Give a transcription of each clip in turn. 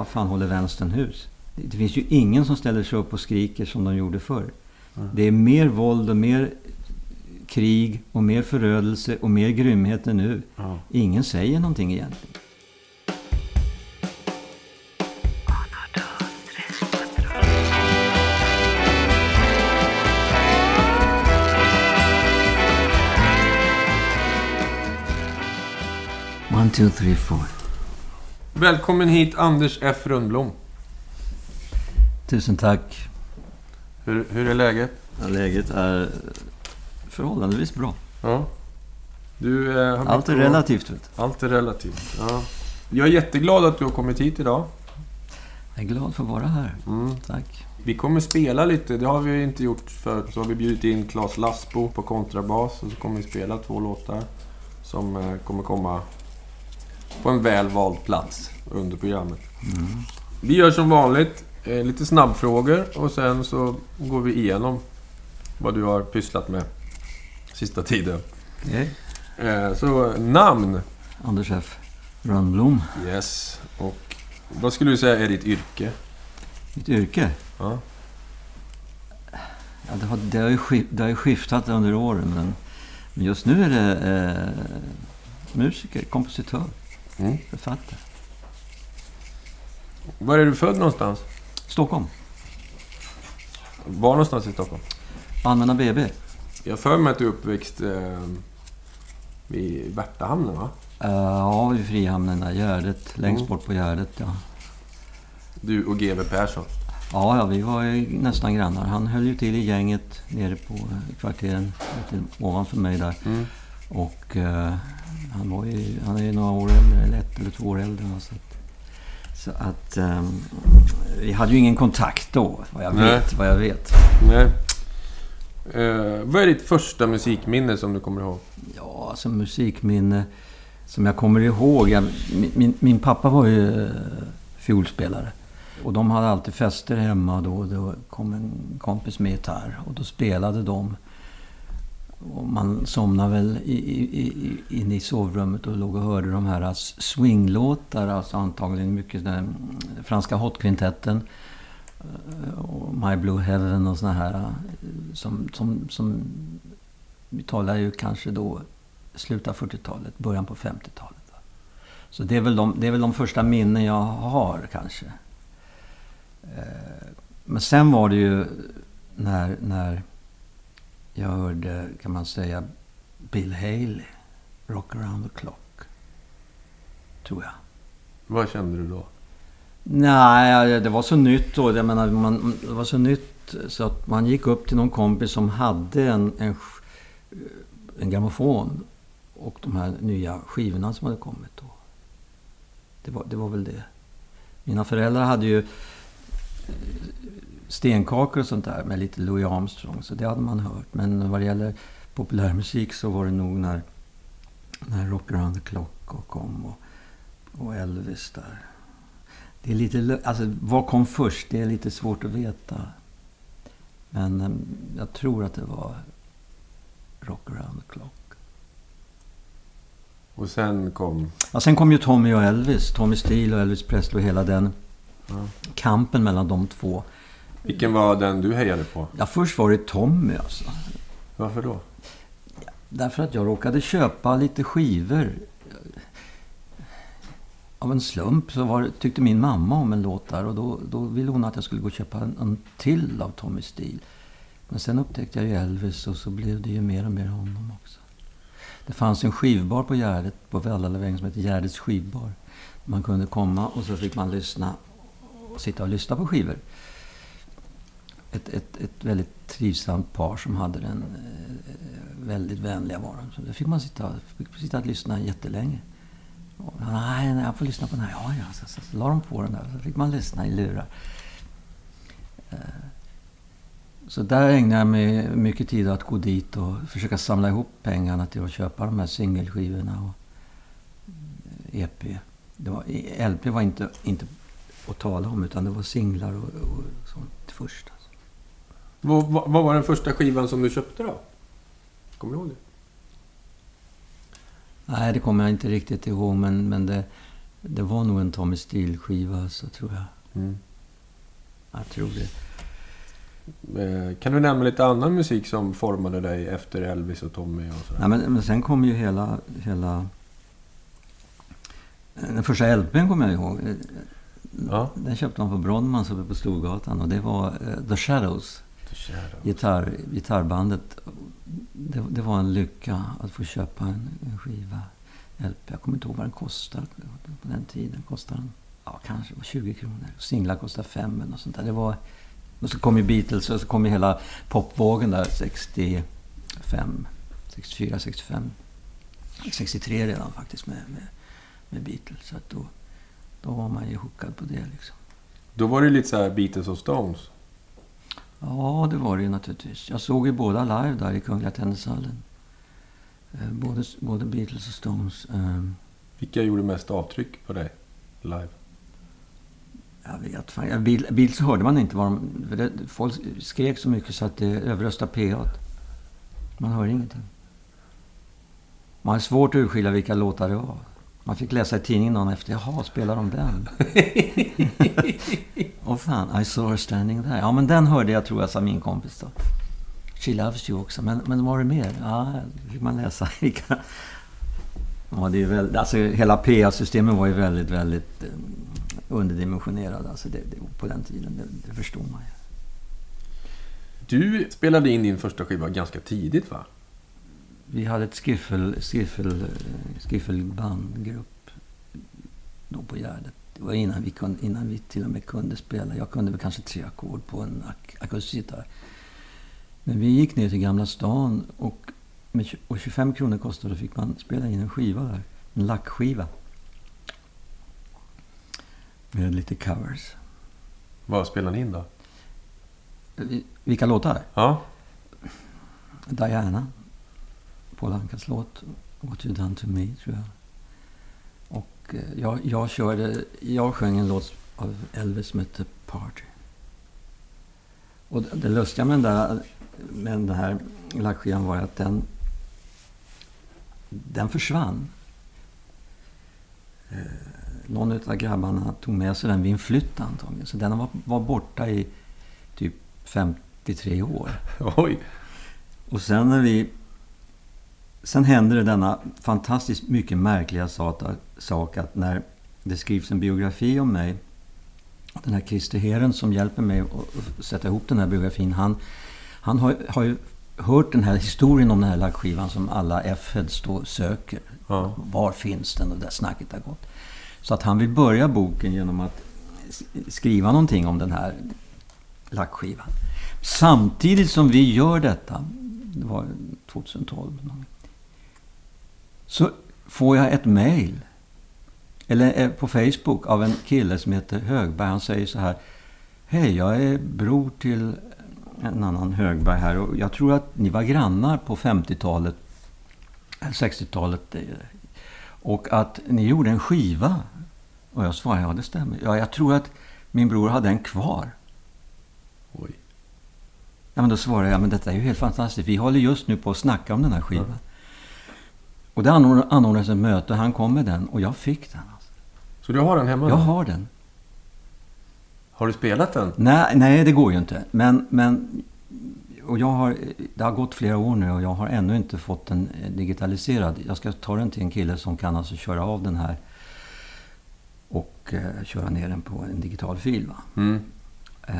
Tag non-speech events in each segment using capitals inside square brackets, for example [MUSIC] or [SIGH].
vad fan håller vänstern hus? Det, finns ju ingen som ställer sig upp och skriker som de gjorde förr. Det är mer våld och mer krig och mer förödelse och mer grymheter nu. Ja. Ingen säger någonting egentligen. One, two, three, four. Välkommen hit Anders F Rundblom. Tusen tack. Hur, hur är läget? Ja, Läget är förhållandevis bra. Ja. Du, eh, Allt är blivit- relativt. Vet. Allt är relativt. Ja. Jag är jätteglad att du har kommit hit idag. Jag är glad för att vara här. Mm. Tack. Vi kommer spela lite, det har vi inte gjort förut. Så har vi bjudit in Claes Lassbo på kontrabas och så kommer vi spela två låtar som eh, kommer komma på en väl vald plats under programmet. Vi gör som vanligt eh, lite snabbfrågor och sen så går vi igenom vad du har pysslat med sista tiden. Okej. Eh, Så namn. Anders F. Rönnblom. Yes. Och vad skulle du säga är ditt yrke? Mitt yrke? Ja. Ja, det, har, det, har ju det har ju skiftat under åren. Men, men just nu är det eh, musiker, kompositör, Mm. författare. Var är du född någonstans? Stockholm. Var någonstans i Stockholm? Allmänna BB. Jag har för mig att du är uppväxt eh, vid Värtahamnen, va? Uh, ja, vid Frihamnen, där, Gärdet. Längst Mm. bort på Gärdet, ja. Du och GW Persson. Ja, ja, vi var ju nästan grannar. Han höll ju till i gänget nere på kvarteren ovanför mig där. Mm. Och eh, han, var ju, han är ju några år äldre, eller ett eller två år äldre. Så att, så att ehm, vi hade ju ingen kontakt då, vad jag Nej. vet. Vad jag vet. Nej. Eh, vad är ditt första musikminne som du kommer ihåg? Ja, alltså musikminne som jag kommer ihåg. Jag, min, min, pappa var ju eh, fiolspelare. Och de hade alltid fester hemma då. Det kom en kompis med gitarr och då spelade de. Och man somnade väl i, i, i, inne i sovrummet och låg och hörde de här swinglåtar. Alltså antagligen mycket den franska hotkvintetten. Eh, och My Blue Heaven och såna här. Eh, som, som, som vi talar ju kanske då slutet av 40-talet, början på 50-talet. Så det är, väl de, det är väl de första minnen jag har kanske. Eh, men sen var det ju när, när jag hörde, kan man säga, Bill Haley, Rock around the clock. Tror jag. Vad kände du då? Nej, det var så nytt då. Jag menar, man, det var så nytt så att man gick upp till någon kompis som hade en, en, sk- en grammofon och de här nya skivorna som hade kommit då. Det var, det var väl det. Mina föräldrar hade ju eh, stenkakor och sånt där med lite Louis Armstrong, så det hade man hört. Men vad det gäller populärmusik så var det nog när, när Rock around the clock och kom och, och Elvis där. Det är lite, alltså vad kom först? Det är lite svårt att veta. Men em, jag tror att det var Rock around the clock. Och sen kom... Ja, sen kom ju Tommy och Elvis. Tommy Steele och Elvis Presley och hela den Ja. kampen mellan de två. Vilken var den du hejade på? Ja, först var det Tommy alltså. Varför då? Därför att jag råkade köpa lite skivor. Av en slump så var, tyckte min mamma om en låt där och då, då ville hon att jag skulle gå och köpa en, en till av Tommy Steele. Men sen upptäckte jag ju Elvis och så blev det ju mer och mer honom också. Det fanns en skivbar på Gärdet, på Vällalavägen som heter Gärdets skivbar. Man kunde komma och så fick man lyssna och sitta och lyssna på skivor. Ett, ett, ett väldigt trivsamt par som hade den eh, väldigt vänliga varan. Så där fick man sitta, fick sitta och lyssna jättelänge. Och, nej, nej, jag får lyssna på den här. Ja, ja. Så, så, så la de på den där. Så fick man lyssna i lurar. Eh, så där ägnade jag mig mycket tid att gå dit och försöka samla ihop pengarna till att köpa de här singelskivorna och eh, EP. Det var, LP var inte, inte att tala om, utan det var singlar och, och sånt först. Vad, vad, vad var den första skivan som du köpte då? Kommer du ihåg det? Nej, det kommer jag inte riktigt ihåg, men, men det, Det var nog en Tommy Steele-skiva, så tror jag. Mm. Jag tror det. Eh, Kan du nämna lite annan musik som formade dig efter Elvis och Tommy och sådär? Nej, men, men sen kom ju hela... hela den första LPn kommer jag ihåg. Ja. Den köpte man på Brodmans uppe på Storgatan och det var eh, The Shadows. Gitarr, gitarrbandet. Det, det var en lycka att få köpa en, en skiva. LP. Jag kommer inte ihåg vad den kostade på den tiden. Kostade den, ja, kanske 20 kronor. Singlar kostade 5 eller något sånt där. Det var, och så kom ju Beatles och så kom ju hela popvågen där 65, 64, 65. 63 redan faktiskt med, med, med Beatles. Så att då, då var man ju hookad på det liksom. Då var det lite så här Beatles och Stones. Ja, det var det ju naturligtvis. Jag såg ju båda live där i Kungliga Tennishallen. Eh, Både, både Beatles och Stones. Eh, Vilka gjorde mest avtryck på dig live? Jag vet fan. Jag- Bil- Beatles hörde man inte vad de... Folk skrek så mycket så att det överröstade P8. Man hör ingenting. Man har svårt att urskilja vilka låtar det var. Man fick läsa i tidningen dagen efter. Jaha, spelar de den? [LAUGHS] Åh fan, I saw her standing there. Ja, men den hörde jag tror jag, sa min kompis då. She loves you också. Men, men var det mer? Ja, det fick man läsa. [LAUGHS] Vilka... Ja, det är väl, alltså hela PA-systemet var ju väldigt, väldigt eh, underdimensionerad alltså det, det, på den tiden. Det, det förstår man ju. Du spelade in din första skiva ganska tidigt va? Vi hade ett skiffel, skiffel, skiffelbandgrupp då på Gärdet. Det var innan vi, kunde, innan vi till och med kunde spela. Jag kunde väl kanske tre ackord på en ak akustikgitarr. Men vi gick ner till Gamla stan och, med, och 25 kronor kostade fick man spela in en skiva där. En lackskiva. Med lite covers. Vad spelade ni in då? Vi- Vilka låtar? Ja. Diana. Paul Ankas låt. What you done to me, tror jag. Och eh, jag, jag körde... Jag sjöng en låt av Elvis som hette Party. Och det, det lustiga med den, där, med den här lackskivan var att den... Den försvann. Eh, någon av grabbarna tog med sig den vid en flytt antagligen. Så den var, var borta i typ 53 år. [LAUGHS] Oj. Och sen när vi... Sen hände det denna fantastiskt mycket märkliga sak att när det skrivs en biografi om mig. Den här Christer Heren som hjälper mig att sätta ihop den här biografin. Han, han har, har ju hört den här historien om den här lackskivan som alla F-heads då söker. Ja. Var finns den? Och det där snacket har gått. Så att han vill börja boken genom att skriva någonting om den här lackskivan. Samtidigt som vi gör detta, det var 2012, någon gång, så får jag ett mail eller eh, på Facebook av en kille som heter Högberg. Han säger så här. Hej, jag är bror till en annan Högberg här och jag tror att ni var grannar på 50-talet, eller 60-talet. eh, Och att ni gjorde en skiva. Och jag svarade, ja det stämmer. Ja, jag tror att min bror hade en kvar. Oj. Ja, men då svarade jag, men detta är ju helt fantastiskt. Vi håller just nu på att snacka om den här skivan. Och det anordn- anordnades ett möte han kom med den och jag fick den. Alltså. Så du har den hemma? Jag då? har den. Har du spelat den? Nej, nej, det går ju inte. Men, men och jag har, det har gått flera år nu och jag har ännu inte fått den eh, digitaliserad. Jag ska ta den till en kille som kan alltså köra av den här och eh, köra ner den på en digital fil. Va? Mm. Eh,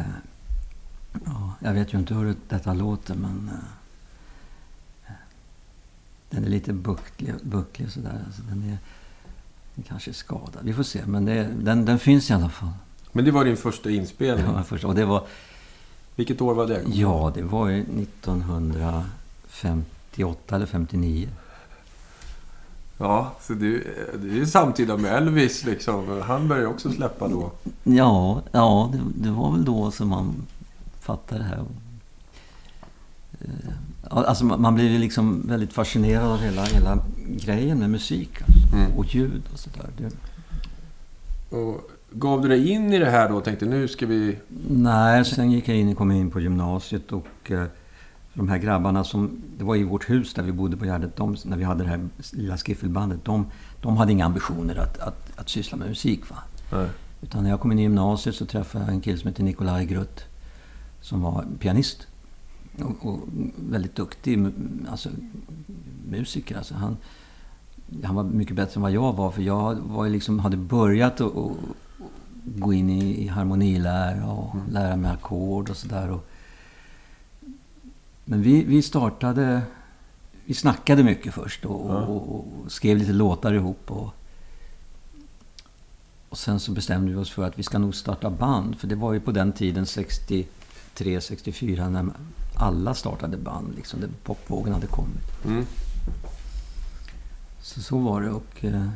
ja, jag vet ju inte hur det- detta låter men eh, den är lite bucklig, bucklig sådär. Alltså, den, är, den kanske är skadad. Vi får se. Men det, den, den finns i alla fall. Men det var din första inspelning. Det var först, och det var, Vilket år var det? ja, det var ju 1958 eller 59. Ja, så du, du är ju samtida med Elvis liksom. Han började också släppa då. Ja, ja det, det var väl då som man fattade det här. Alltså man blir liksom väldigt fascinerad av hela, hela grejen med musik. Alltså, Mm. Och ljud och sådär. Och gav du dig in i det här då och tänkte nu ska vi... nej, sen gick jag in, kom in på gymnasiet och eh, De här grabbarna som... Det var i vårt hus där vi bodde på Gärdet. De, när vi hade det här lilla skiffelbandet. De, de hade inga ambitioner att, att, att syssla med musik. Va? Nej. Utan när jag kom in i gymnasiet så träffade jag en kille som heter Nikolaj Grutt. Som var pianist. Och, och väldigt duktig alltså, musiker. Alltså han, han var mycket bättre än vad jag var. För jag var liksom, hade börjat att gå in i, i harmonilära och lära mig ackord och sådär. Men vi, vi startade... Vi snackade mycket först och, Ja. och, och skrev lite låtar ihop. Och, och sen så bestämde vi oss för att vi ska nog starta band. För det var ju på den tiden, 63, 64, när alla startade band. Liksom, där popvågen hade kommit. Mm. Så så var det och eh,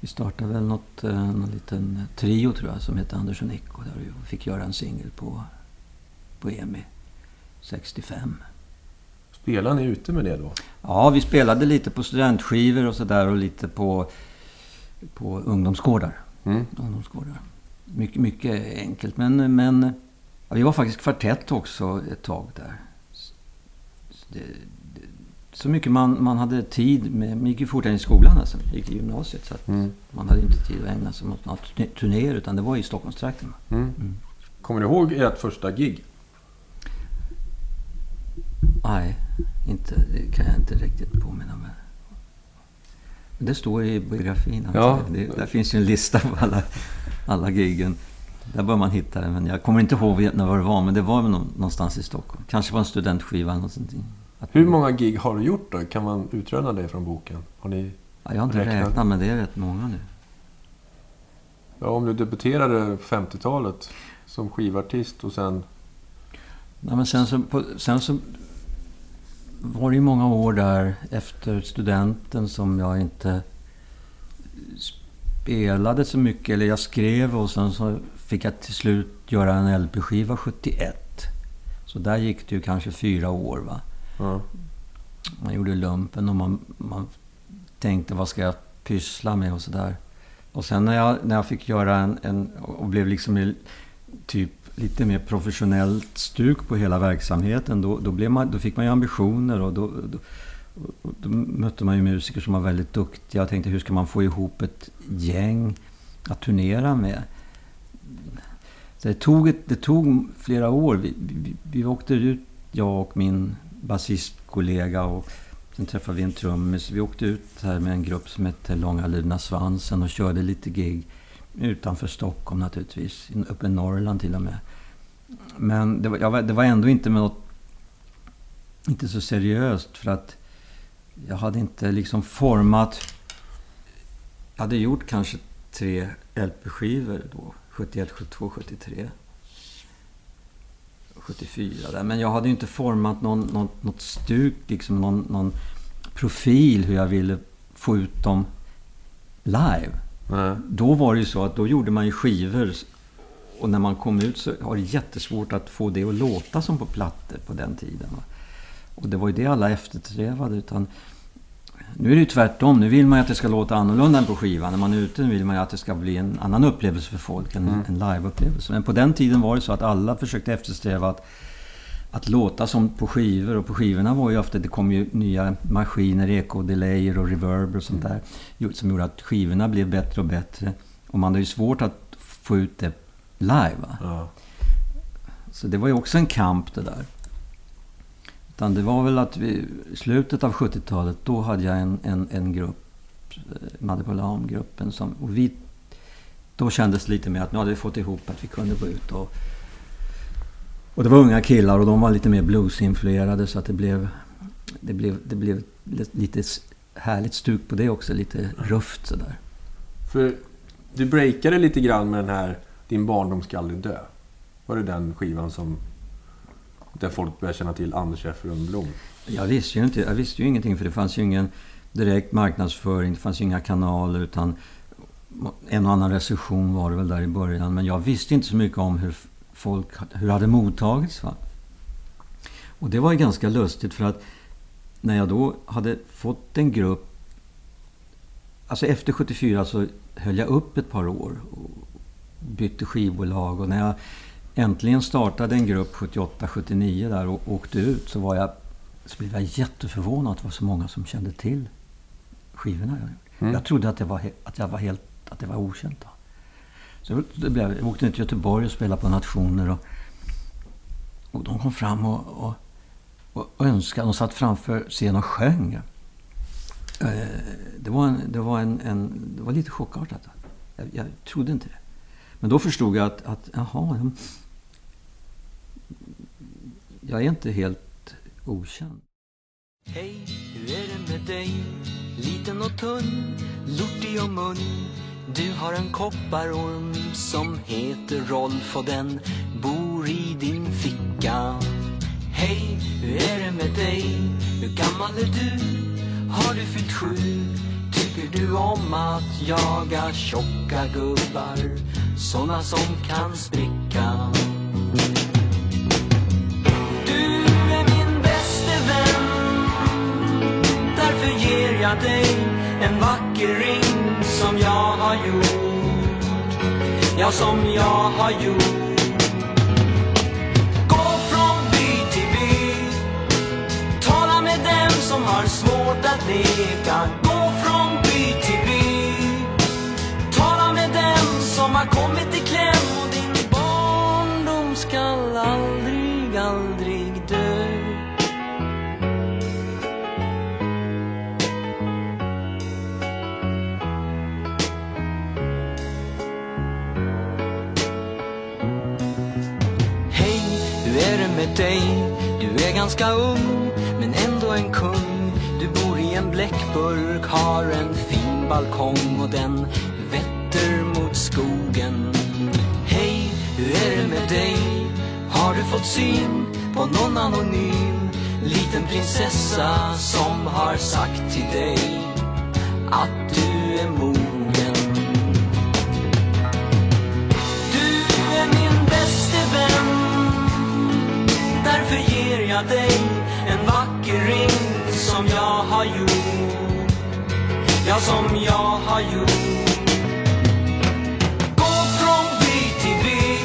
vi startade väl något, eh, någon liten trio tror jag som hette Anders och Nico. Där vi fick göra en singel på, på EMI 65. Spelar ni ute med det då? Ja, vi spelade lite på studentskivor och sådär och lite på, på ungdomsgårdar. Mm. ungdomsgårdar. Mycket, mycket enkelt. Men, men ja, vi var faktiskt kvartett också ett tag där. Så, det, det, så mycket man, man hade tid med. Man gick ju fortare i skolan alltså. Gick i gymnasiet. Så att Mm. man hade inte tid att ägna sig åt turné- turnéer. Utan det var i Stockholmstrakten. Mm. Mm. Kommer ni ihåg ert första gig? Nej, inte, det kan jag inte riktigt påminna mig. Det står i biografin. Alltså. Ja. Det, där finns ju en lista på alla, alla giggen. Där bör man hitta det. Men jag kommer inte ihåg när det var. Men det var någonstans i Stockholm. Kanske på en studentskiva eller sånt. Att, Hur många gig har du gjort då? Kan man utröna det från boken? Har ni... Ja, jag har inte räknat? räknat, men det är rätt många nu. Ja, om du debuterade 50-talet som skivartist och sen... Nej, men sen så, på, sen så var det ju många år där efter studenten som jag inte spelade så mycket. Eller jag skrev och sen så fick jag till slut göra en LP-skiva 71. Så där gick det ju kanske fyra år. va. Ja. Man gjorde lumpen och man, man tänkte vad ska jag pyssla med och sådär. Och sen när jag, när jag fick göra en, en och blev liksom typ lite mer professionellt stuk på hela verksamheten. Då, då, blev man, då fick man ju ambitioner och då, då, då mötte man ju musiker som var väldigt duktiga. Jag tänkte hur ska man få ihop ett gäng att turnera med? Det, tog ett, det tog flera år. Vi, vi, vi åkte ut, jag och min basistkollega och sen träffade vi en trummis. Vi åkte ut här med en grupp som hette Långa luna Svansen och körde lite gig utanför Stockholm naturligtvis. Uppe i Norrland till och med. Men det var, jag det var ändå inte med något, inte så seriöst för att jag hade inte liksom format... Jag hade gjort kanske tre LP-skivor då. 71, 72, 73. 74 där. Men jag hade ju inte format någon, något, något stuk, liksom någon, någon profil hur jag ville få ut dem live. Nej. Då var det ju så att då gjorde man ju skivor och när man kom ut så var det jättesvårt att få det att låta som på plattor på den tiden. Och det var ju det alla eftersträvade. Utan nu är det ju tvärtom. Nu vill man ju att det ska låta annorlunda än på skivan. När man är ute vill man ju att det ska bli en annan upplevelse för folk. En, Mm. en live-upplevelse. Men på den tiden var det så att alla försökte eftersträva att, att låta som på skivor. Och på skivorna var ju ofta, det kom ju nya maskiner, eco-delayer och reverb och sånt där. Som gjorde att skivorna blev bättre och bättre. Och man hade ju svårt att få ut det live. Ja. Så Så det var ju också en kamp det där. Utan det var väl att vi, i slutet av 70-talet, då hade jag en, en, en grupp, eh, Madde som och vi Då kändes det lite mer att nu hade vi fått ihop att vi kunde gå ut och... Och det var unga killar och de var lite mer bluesinfluerade så att det blev... Det blev, det blev lite härligt stuk på det också, lite rufft sådär. För du breakade lite grann med den här Din barndom ska aldrig dö. Var det den skivan som... Där folk började känna till Anders F Rundblom? Jag visste ju inte, jag visste ju ingenting för det fanns ju ingen direkt marknadsföring, det fanns ju inga kanaler utan en och annan recension var det väl där i början. Men jag visste inte så mycket om hur folk hur hade mottagits. Va? Och det var ju ganska lustigt för att när jag då hade fått en grupp Alltså efter 74 så höll jag upp ett par år och bytte skivbolag och när jag äntligen startade en grupp 78-79 där och åkte ut så var jag, så blev jag jätteförvånad att det var så många som kände till skivorna jag Mm. Jag trodde att, det var, att, jag var helt, att det var okänt. Då. Så det blev, jag åkte ner till Göteborg och spelade på Nationer. Och, och de kom fram och, och, och önskade. De satt framför scenen och sjöng. Eh, Det var, en, det var, en, en, det var lite chockartat. Jag, jag trodde inte det. Men då förstod jag att, att jaha, jag är inte helt okänd. Hej, hur är det med dig? Liten och tunn, lortig och mun. Du har en kopparorm som heter Rolf och den bor i din ficka. Hej, hur är det med dig? Hur gammal är du? Har du fyllt sju? Tycker du om att jaga tjocka gubbar? Såna som kan spricka. Jag dig en vacker ring som jag har gjort. Ja, som jag har gjort. Gå från by till by. Tala med dem som har svårt att leka. Gå från by till by. Tala med dem som har kommit i dig? Du är ganska ung, men ändå en kung. Du bor i en bläckburk, har en fin balkong och den vetter mot skogen. Hej, hur är det med dig? Har du fått syn på någon anonym liten prinsessa som har sagt till dig att du är mor? Jag dig en vacker ring som jag har gjort. Ja, som jag har gjort. Gå från by till by.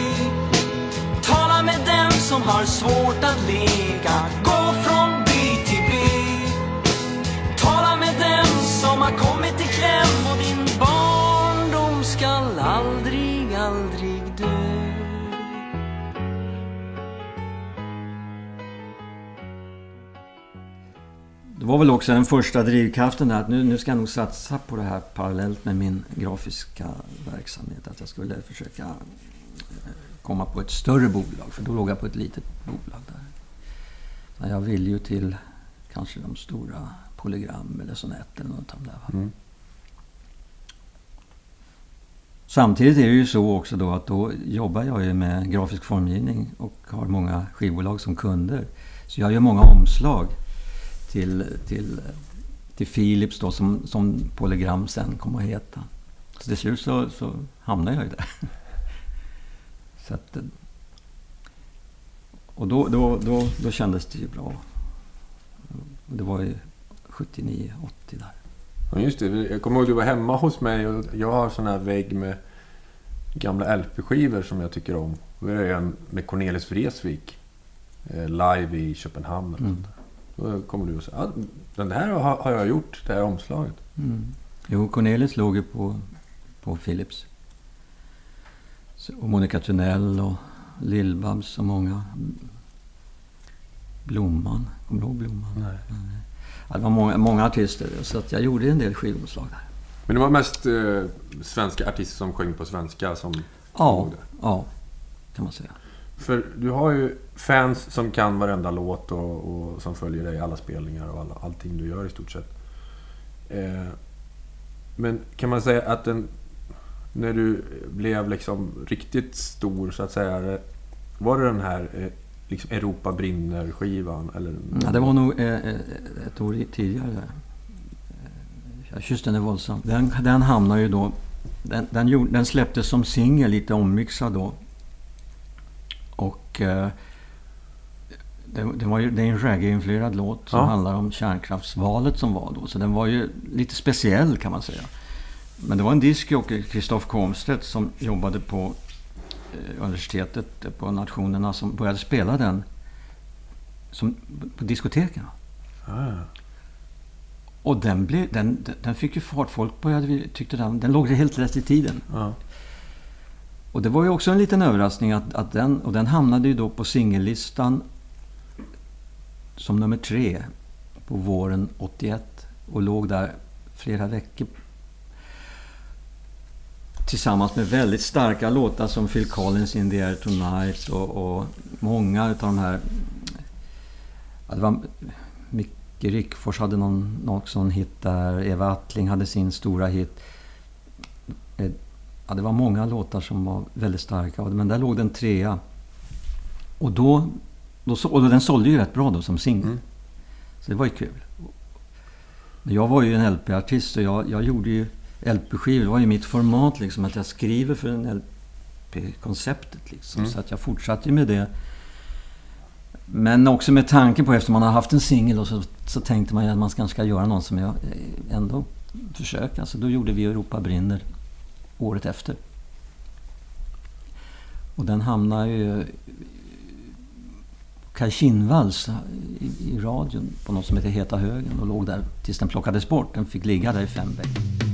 Tala med dem som har svårt att leka. Gå från by till by. Tala med dem som har kommit i kläm och din barn var väl också den första drivkraften där att nu, nu ska jag nog satsa på det här parallellt med min grafiska verksamhet. Att jag skulle försöka eh, komma på ett större bolag. För då låg jag på ett litet bolag där. Men jag ville ju till kanske de stora Polygram eller Sonett eller något av det där. Mm. Samtidigt är det ju så också då att då jobbar jag ju med grafisk formgivning och har många skivbolag som kunder. Så jag gör många omslag till, till, till Philips då som, som Polygram sen kommer att heta. Så till slut så, så hamnar jag ju där. [LAUGHS] Så att, och då, då, då, då kändes det ju bra. Det var ju 79, 80 där. Ja, just det. Jag kommer ihåg att du var hemma hos mig och jag har sån här vägg med gamla LP-skivor som jag tycker om. Det är en med Cornelis Vreeswijk. eh, Live i Köpenhamn. Mm. Då kommer du och säger ah, den här har, jag gjort, det här omslaget. Mm. Jo, Cornelis låg ju på, på Philips. Så, och Monica Tunnell och Lill-Babs och många. Blomman. Kommer du ihåg Blomman? Nej. Ja, det var många, många artister. Så att jag gjorde en del skivomslag där. Men det var mest eh, svenska artister som sjöng på svenska som Ja, ja, kan man säga. För du har ju fans som kan varenda låt och, och som följer dig i alla spelningar och alla, allting du gör i stort sett. Eh, men kan man säga att den, när du blev liksom riktigt stor så att säga. Var det den här eh, liksom Europa brinner-skivan? Eller? Ja, det var nog eh, eh ett år tidigare. Eh, Jag Kyssen är våldsam. Den, den hamnade ju då... Den, den, gjorde, den släpptes som singel, lite ommixad då. Och... Eh, det, det, var ju, det är en reggae-influerad låt som Ja. handlar om kärnkraftsvalet som var då. Så den var ju lite speciell kan man säga. Men det var en discjockey, Christoph Komstedt, som jobbade på eh, universitetet på nationerna som började spela den som, på diskoteken. Ah. Och den, blev, den, den fick ju fart. Folk började, tyckte den, den låg helt rätt i tiden. Ja. Och det var ju också en liten överraskning att, att den, och den hamnade ju då på singellistan som nummer tre på våren 81 och låg där flera veckor tillsammans med väldigt starka låtar som Phil Collins In the Air Tonight och, och många av de här... Ja, det var, Micke Rickfors hade någon, någon sån hit där. Eva Attling hade sin stora hit. Ja, det var många låtar som var väldigt starka, men där låg den trea. Och, då, då, och den sålde ju rätt bra då som singel. Mm. Så det var ju kul. Men jag var ju en LP-artist och jag, jag gjorde ju LP-skivor. Det var ju mitt format liksom, att jag skriver för en LP-konceptet. Liksom, Mm. Så att jag fortsatte med det. Men också med tanken på, efter man har haft en singel, så, så tänkte man ju att man kanske ska göra någon som jag eh, ändå försöker. Så då gjorde vi Europa brinner året efter. Och den hamnade ju Kaj Kinnvalls i, i radion på något som heter Heta högen och låg där tills den plockades bort. Den fick ligga där i fem veckor.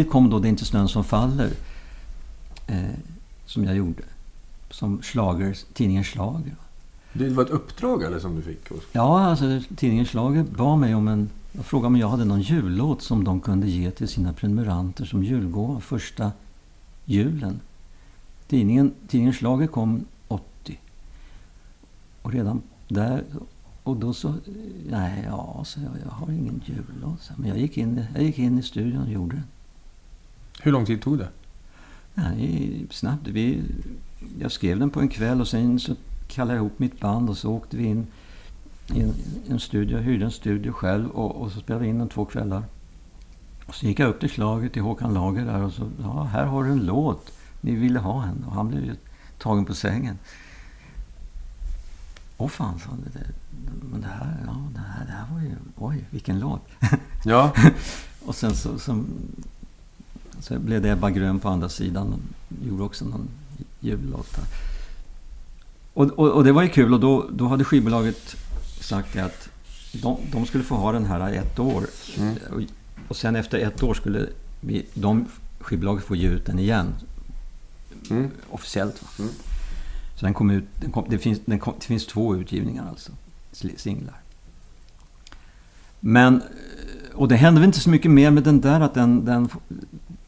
Samtidigt kom då Det är inte snön som faller. Eh, som jag gjorde. Som slager, tidningen Slager. Det var ett uppdrag eller som du fick? Ja, alltså tidningen Slager bad mig om en... Jag frågade om jag hade någon jullåt som de kunde ge till sina prenumeranter som julgåva första julen. Tidningen, tidningen Slager kom 80. Och redan där... Och då så... Nej, ja, så jag, jag har ingen jullåt. Men jag gick, in, jag gick in i studion och gjorde den. Hur lång tid tog det? Nej, snabbt. Vi, jag skrev den på en kväll och sen så kallade jag ihop mitt band och så åkte vi in i en, en studio. Jag hyrde en studio själv och, och så spelade vi in den två kvällar. Och så gick jag upp till slaget till Håkan Lager där och så, ja, här har du en låt. Ni ville ha en. Och han blev ju tagen på sängen. Åh fan, sa han. Det, det, men det här, ja, det här, det här var ju, oj, vilken låt. Ja. [LAUGHS] Och sen så, så, så blev det Ebba Grön på andra sidan. och Gjorde också någon jullåt. Och, och, och det var ju kul och då, då hade skivbolaget sagt att de, de skulle få ha den här ett år. Mm. Och, och sen efter ett år skulle vi, de skivbolaget få ge ut den igen. Mm. Officiellt. Va? Mm. Så den kom ut, den kom, det, finns, den kom, det finns två utgivningar alltså. Singlar. Men, och det hände väl inte så mycket mer med den där att den, den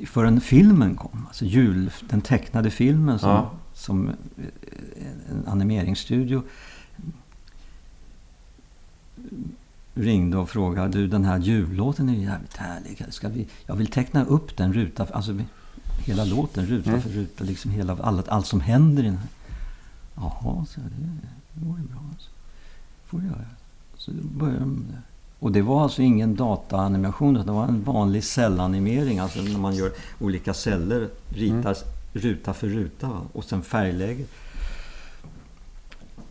förrän filmen kom. Alltså jul, den tecknade filmen som, Ja. som eh, en animeringsstudio ringde och frågade du den här jullåten är ju jävligt härlig. Ska vi, jag vill teckna upp den ruta, alltså hela låten ruta Mm. för ruta. Liksom hela, allt, allt som händer i den här. Jaha, så det, det var ju bra. Alltså. får du göra. Så började de. Och det var alltså ingen dataanimation, det var en vanlig cellanimering. Alltså när man gör olika celler, ritar ruta för ruta och sen färglägger.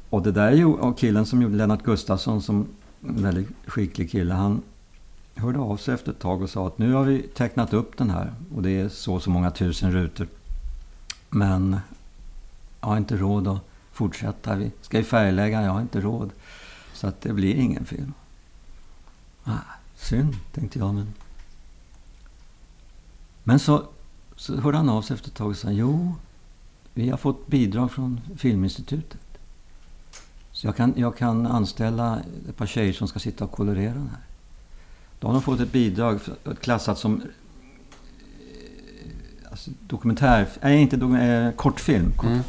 Och det där är ju killen som gjorde Lennart Gustafsson, som en väldigt skicklig kille, han hörde av sig efter ett tag och sa att nu har vi tecknat upp den här och det är så och så många tusen rutor. Men jag har inte råd att fortsätta. Vi ska ju färglägga, jag har inte råd. Så att det blir ingen film. Ah, synd, tänkte jag. Men, men så, så hörde han av sig efter ett tag och sa jo, vi har fått bidrag från Filminstitutet. Så jag kan, jag kan anställa ett par tjejer som ska sitta och kolorera den här. Då har de fått ett bidrag för- klassat som eh, alltså dokumentär, nej inte dokumentär, eh, kortfilm. Kort. Mm.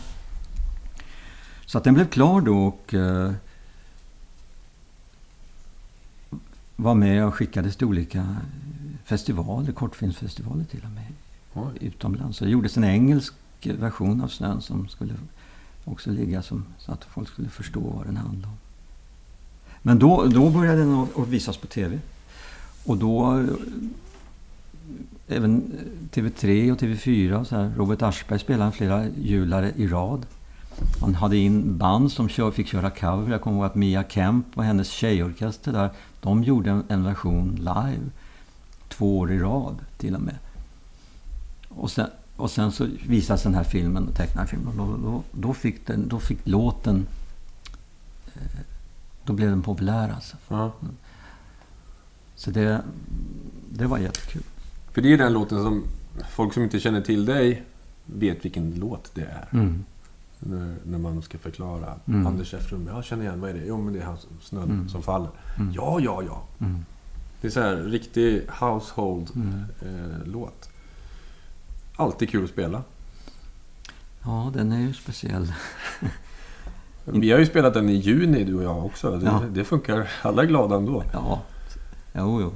Så att den blev klar då och eh, var med och skickades till olika festivaler, kortfilmsfestivaler till och med, Oj. utomlands. Så det gjordes en engelsk version av Snön som skulle också ligga som, så att folk skulle förstå vad den handlade om. Men då, då började den att visas på TV. Och då eh, även TV3 och TV4 och så här. Robert Aschberg spelade flera julare i rad. Man hade in band som kör, fick köra cover. Jag kommer ihåg att Mia Kemp och hennes tjejorkester där, de gjorde en, version live. Två år i rad till och med. Och sen, och sen så visades den här filmen, tecknade filmen. Då, då, då, fick den, då fick låten... eh, Då blev den populär alltså. Ja. Så det, det var jättekul. För det är den låten som folk som inte känner till dig vet vilken låt det är. Mm. När, när man ska förklara. Mm. Anders Effrum, jag känner igen, vad är det? Jo, men det är hans snön Mm. som faller. Mm. Ja, ja, ja. Mm. Det är så här riktig household Mm. eh. Alltid kul att spela. Ja, den är ju speciell. [LAUGHS] Vi har ju spelat den i juni, du och jag också. Det, Ja. det funkar. Alla är glada ändå. Ja, jo, jo.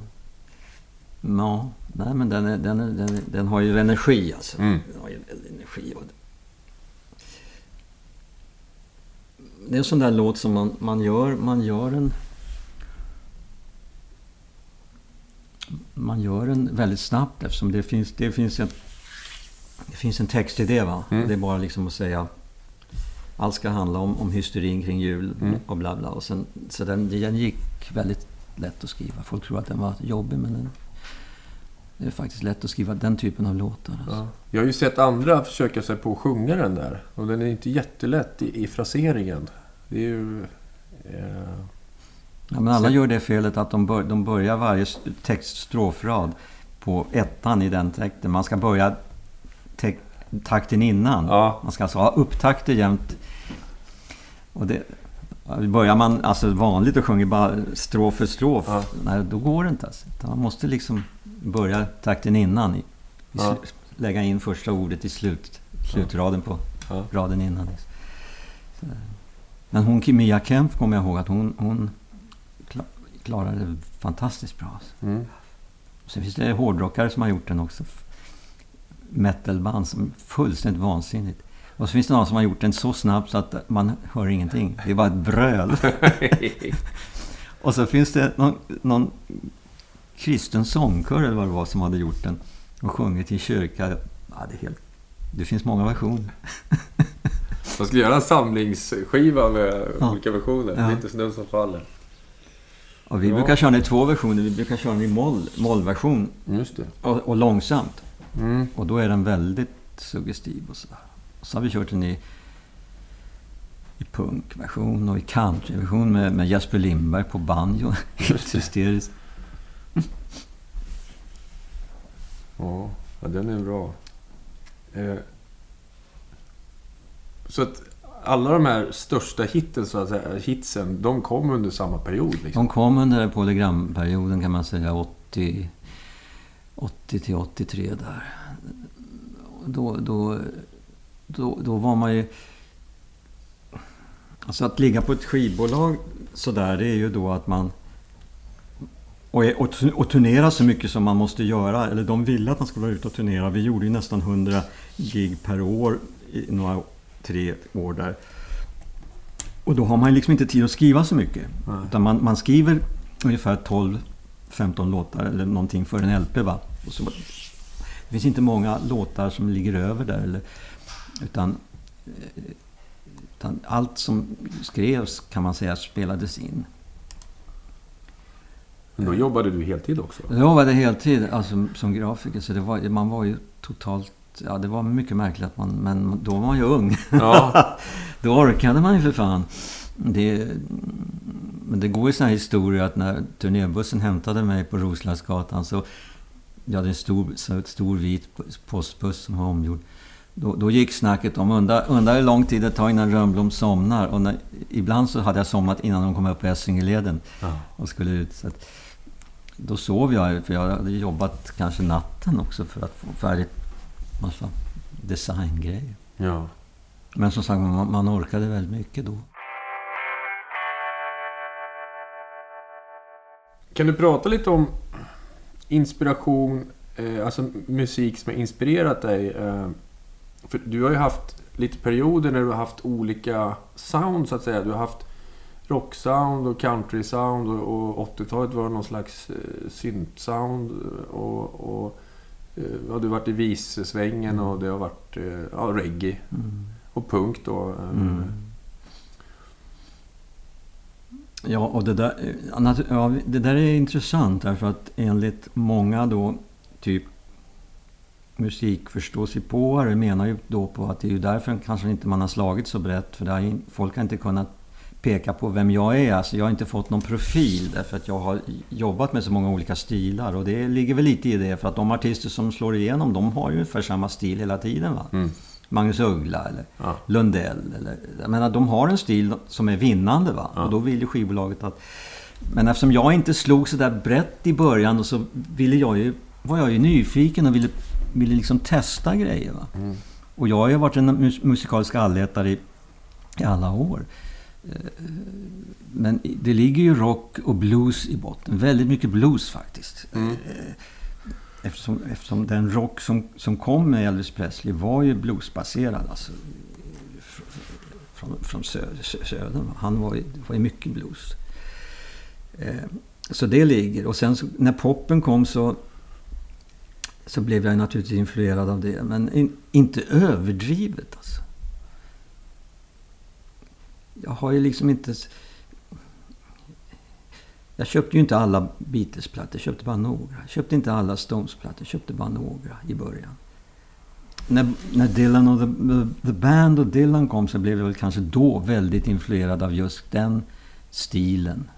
Ja, nej men den, är, den, är, den, är, den har ju energi alltså. Mm. Den har ju energi. Och det är en sån där låt som man, man gör, man gör en... Man gör den väldigt snabbt eftersom det finns, det finns en... Det finns en textidé va? Mm. Det är bara liksom att säga... Allt ska handla om, om hysterin kring jul Mm. och bla bla. Och sen, så den, den gick väldigt lätt att skriva. Folk tror att den var jobbig men den, det är faktiskt lätt att skriva den typen av låtar. Alltså. Ja. Jag har ju sett andra försöka sig på att sjunga den där. Och den är inte jättelätt i, i fraseringen. Det är ju... Eh, Ja, men alla gör det felet att de, bör, de börjar varje textstrofrad på ettan i den takten. Man ska börja te- takten innan. ja, Man ska alltså ha upptakter jämt. Och det, börjar man alltså vanligt och sjunger bara strof för strof, Ja. nej, då går det inte. Alltså. Man måste liksom börja takten innan. I, Ja. Lägga in första ordet i slut, slutraden på ja. raden innan. Men hon, Mia Kemp, kommer jag ihåg att hon, hon kla- klarade det fantastiskt bra. Alltså. Mm. Sen finns det hårdrockare som har gjort den också. Metalband som är fullständigt vansinnigt. Och så finns det någon som har gjort den så snabbt så att man hör ingenting. Det är bara ett bröl. [LAUGHS] [LAUGHS] Och så finns det någon, någon kristen sångkör eller vad det var som hade gjort den. Och sjungit i kyrka. Ja, det, är helt, det finns många versioner. Man skulle göra en samlingsskiva med Ja. olika versioner. Ja. Det är inte snön som faller. Och vi Ja. brukar köra den i två versioner. Vi brukar köra den i moll, mollversion Just det. och, och långsamt. Mm. Och då är den väldigt suggestiv och sådär. Och så har vi kört den i, i punkversion och i countryversion med, med Jesper Lindberg på banjo. Helt hysteriskt. Ja, ja, den är bra. Eh, så att alla de här största hitten, så att säga, hitsen, de kom under samma period? Liksom. De kom under polygramperioden kan man säga 80, 80 till 83 där. Då, då, då, då var man ju... Alltså att ligga på ett skivbolag sådär, det är ju då att man... Och, och, och turnera så mycket som man måste göra. Eller de ville att man skulle vara ute och turnera. Vi gjorde ju nästan 100 gig per år i några tre år där. Och då har man liksom inte tid att skriva så mycket. Nej. Utan man, man skriver ungefär 12-15 låtar eller någonting för en LP. Va? Och så, det finns inte många låtar som ligger över där. Eller, utan, eh, utan allt som skrevs kan man säga spelades in. Men då jobbade du heltid också? Jag jobbade heltid alltså, som grafiker så det var, man var ju totalt... Ja, det var mycket märkligt att man... Men då var man ju ung. Ja, [LAUGHS] Då orkade man ju för fan. Det, men det går ju såna här historier att när turnébussen hämtade mig på Roslagsgatan så... Vi hade en stor, stor vit postbuss som var omgjord. Då, då gick snacket om, undrar undra hur lång tid det tar innan Rönnblom somnar. Och när, ibland så hade jag somnat innan de kom upp på Essingeleden Ja. och skulle ut. Så att, då sov jag, för jag hade jobbat kanske natten också för att få färdigt massa designgrejer. Ja. Men som sagt, man, man orkade väldigt mycket då. Kan du prata lite om inspiration, eh, alltså musik som har inspirerat dig? Eh, för du har ju haft lite perioder när du har haft olika sound så att säga. Du har haft rocksound och countrysound och, och 80-talet var någon slags eh, syntsound och, och eh, ja, du har varit i vissvängen och det har varit eh, ja, reggae Mm. och punk då. eh. Mm. Ja, och det där, ja, det där är intressant därför att enligt många då, typ musikförståsigpåare menar ju då på att det är ju därför kanske inte man har slagit så brett. För det har, folk har inte kunnat peka på vem jag är. Alltså jag har inte fått någon profil därför att jag har jobbat med så många olika stilar. Och det ligger väl lite i det för att de artister som slår igenom de har ju ungefär samma stil hela tiden. Va? Mm. Magnus Uggla eller Ja. Lundell. Eller, jag menar, de har en stil som är vinnande. Va? Ja. Och då vill ju skivbolaget att... Men eftersom jag inte slog så där brett i början och så ville jag ju, var jag ju nyfiken och ville, ville liksom testa grejer. Va? Mm. Och jag har ju varit en mus musikalisk allätare i, i alla år. Eh, Men det ligger ju rock och blues i botten. Väldigt mycket blues faktiskt. Mm. Eh, Eftersom, eftersom den rock som, som kom med Elvis Presley var ju bluesbaserad. Alltså, fr- fr- från, från söder, sö- södern. Han var ju, var ju mycket blues. Eh, så det ligger. Och sen så, när poppen kom så, så blev jag naturligtvis influerad av det. Men in, inte överdrivet alltså. Jag har ju liksom inte... Jag köpte ju inte alla Beatles-plattor, jag köpte bara några. Jag köpte inte alla Stones-plattor, jag köpte bara några i början. När, när Dylan och the, the, the Band och Dylan kom så blev jag väl kanske då väldigt influerad av just den stilen.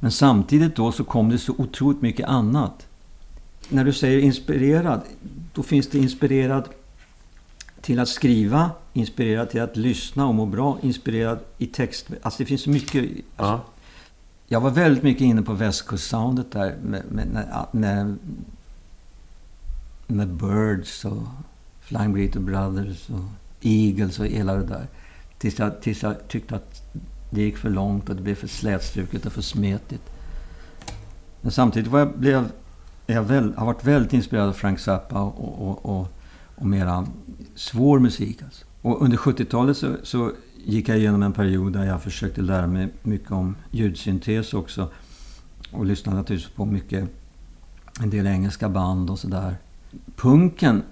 Men samtidigt då så kom det så otroligt mycket annat. När du säger inspirerad, då finns det inspirerad till att skriva, inspirerad till att lyssna och må bra, inspirerad i text. Alltså det finns så mycket. Ja. Jag var väldigt mycket inne på västkustsoundet där med, med, när, när, med Birds och Flying Burrito Brothers och Eagles och hela det där. Tills jag, tills jag tyckte att det gick för långt och det blev för slätstruket och för smetigt. Men samtidigt var jag, blev jag väl, har varit väldigt inspirerad av Frank Zappa och, och, och, och mera svår musik. Alltså. Och under 70-talet så, så gick jag igenom en period där jag försökte lära mig mycket om ljudsyntes också. Och lyssnade naturligtvis på mycket, en del engelska band och sådär. Punken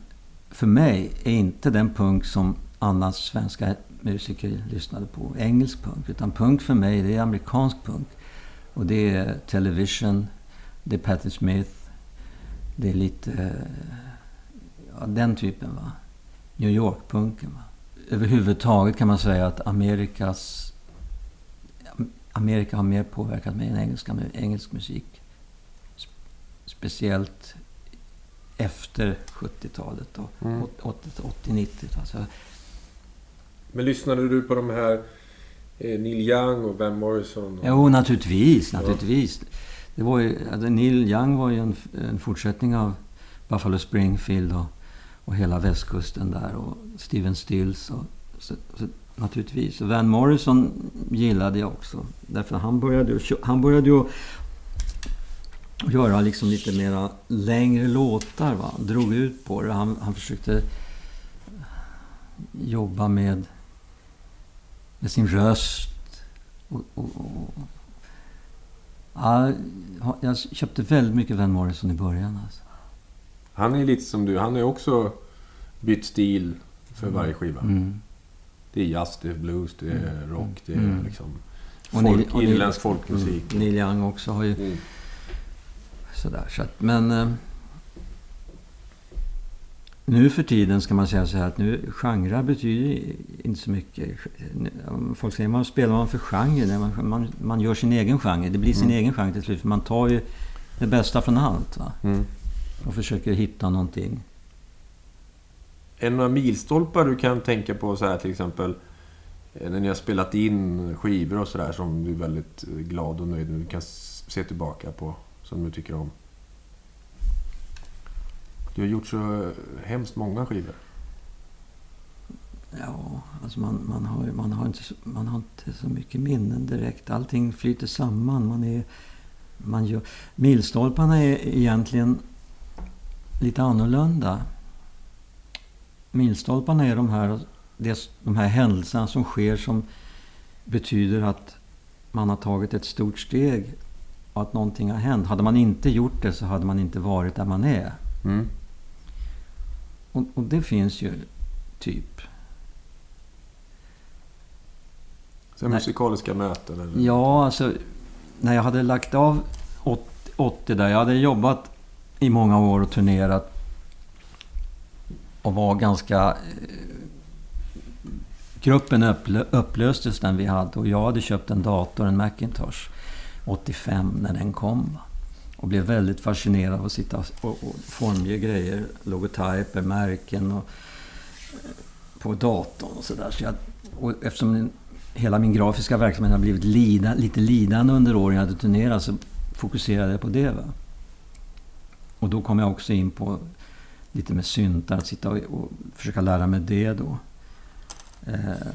för mig är inte den punk som annars svenska musiker lyssnade på. Engelsk punk. Utan punk för mig det är amerikansk punk. Och det är Television, det är Patti Smith, det är lite... Eh, Ja, den typen va. New York-punken va. Överhuvudtaget kan man säga att Amerikas... Amerika har mer påverkat mig än engelska, engelsk musik. Sp- Speciellt efter 70-talet och Mm. 80-90. Alltså, Men lyssnade du på de här eh, Neil Young och Van Morrison? Och... Jo, naturligtvis. naturligtvis. Det var ju, alltså Neil Young var ju en, en fortsättning av Buffalo Springfield och, och hela västkusten där. Och Steven Stills. Och, så, så, naturligtvis. Och Van Morrison gillade jag också. Därför han började ju, han började ju göra liksom lite mera längre låtar. Va? Drog ut på det. Han, han försökte jobba med, med sin röst. Och, och, och, ja, jag köpte väldigt mycket Van Morrison i början. Alltså. Han är lite som du. Han har också bytt stil för varje skiva. Mm. Det är jazz, det är blues, det är rock, det är Mm. liksom... Folk, och irländsk folkmusik. Mm. Neil Young också har ju Mm. sådär. Så att, men... eh, Nu för tiden ska man säga så här att nu genrer betyder inte så mycket. Folk säger, vad spelar man för genre? Man, man, man gör sin egen genre. Det blir sin Mm. egen genre till slut. För man tar ju det bästa från allt. Va? Mm. Och försöker hitta någonting. Är det några milstolpar du kan tänka på så här till exempel eh, när ni har spelat in skivor och sådär som du är väldigt eh, glad och nöjd med? Du kan se tillbaka på som du tycker om? Du har gjort så eh, hemskt många skivor. Ja, alltså man, man, har, man, har inte, så- man har inte så mycket minnen direkt. Allting flyter samman. Man är, man gör, milstolparna är egentligen lite annorlunda. Milstolparna är de här, de här händelserna som sker som betyder att man har tagit ett stort steg och att någonting har hänt. Hade man inte gjort det så hade man inte varit där man är. Mm. Och, och det finns ju typ Så Nej. musikaliska möten eller? Ja, alltså när jag hade lagt av 80, 80 där. Jag hade jobbat i många år och turnerat. Och var ganska... Eh, gruppen upplö, upplöstes den vi hade och jag hade köpt en dator, en Macintosh, 85 när den kom. Och blev väldigt fascinerad av att sitta och, och formge grejer, logotyper, märken och eh, på datorn och sådär. Så jag, och eftersom hela min grafiska verksamhet har blivit lida, lite lidande under åren jag hade turnerat så fokuserade jag på det. Va? Och då kom jag också in på lite med syntar, att sitta och, och försöka lära mig det då. Eh,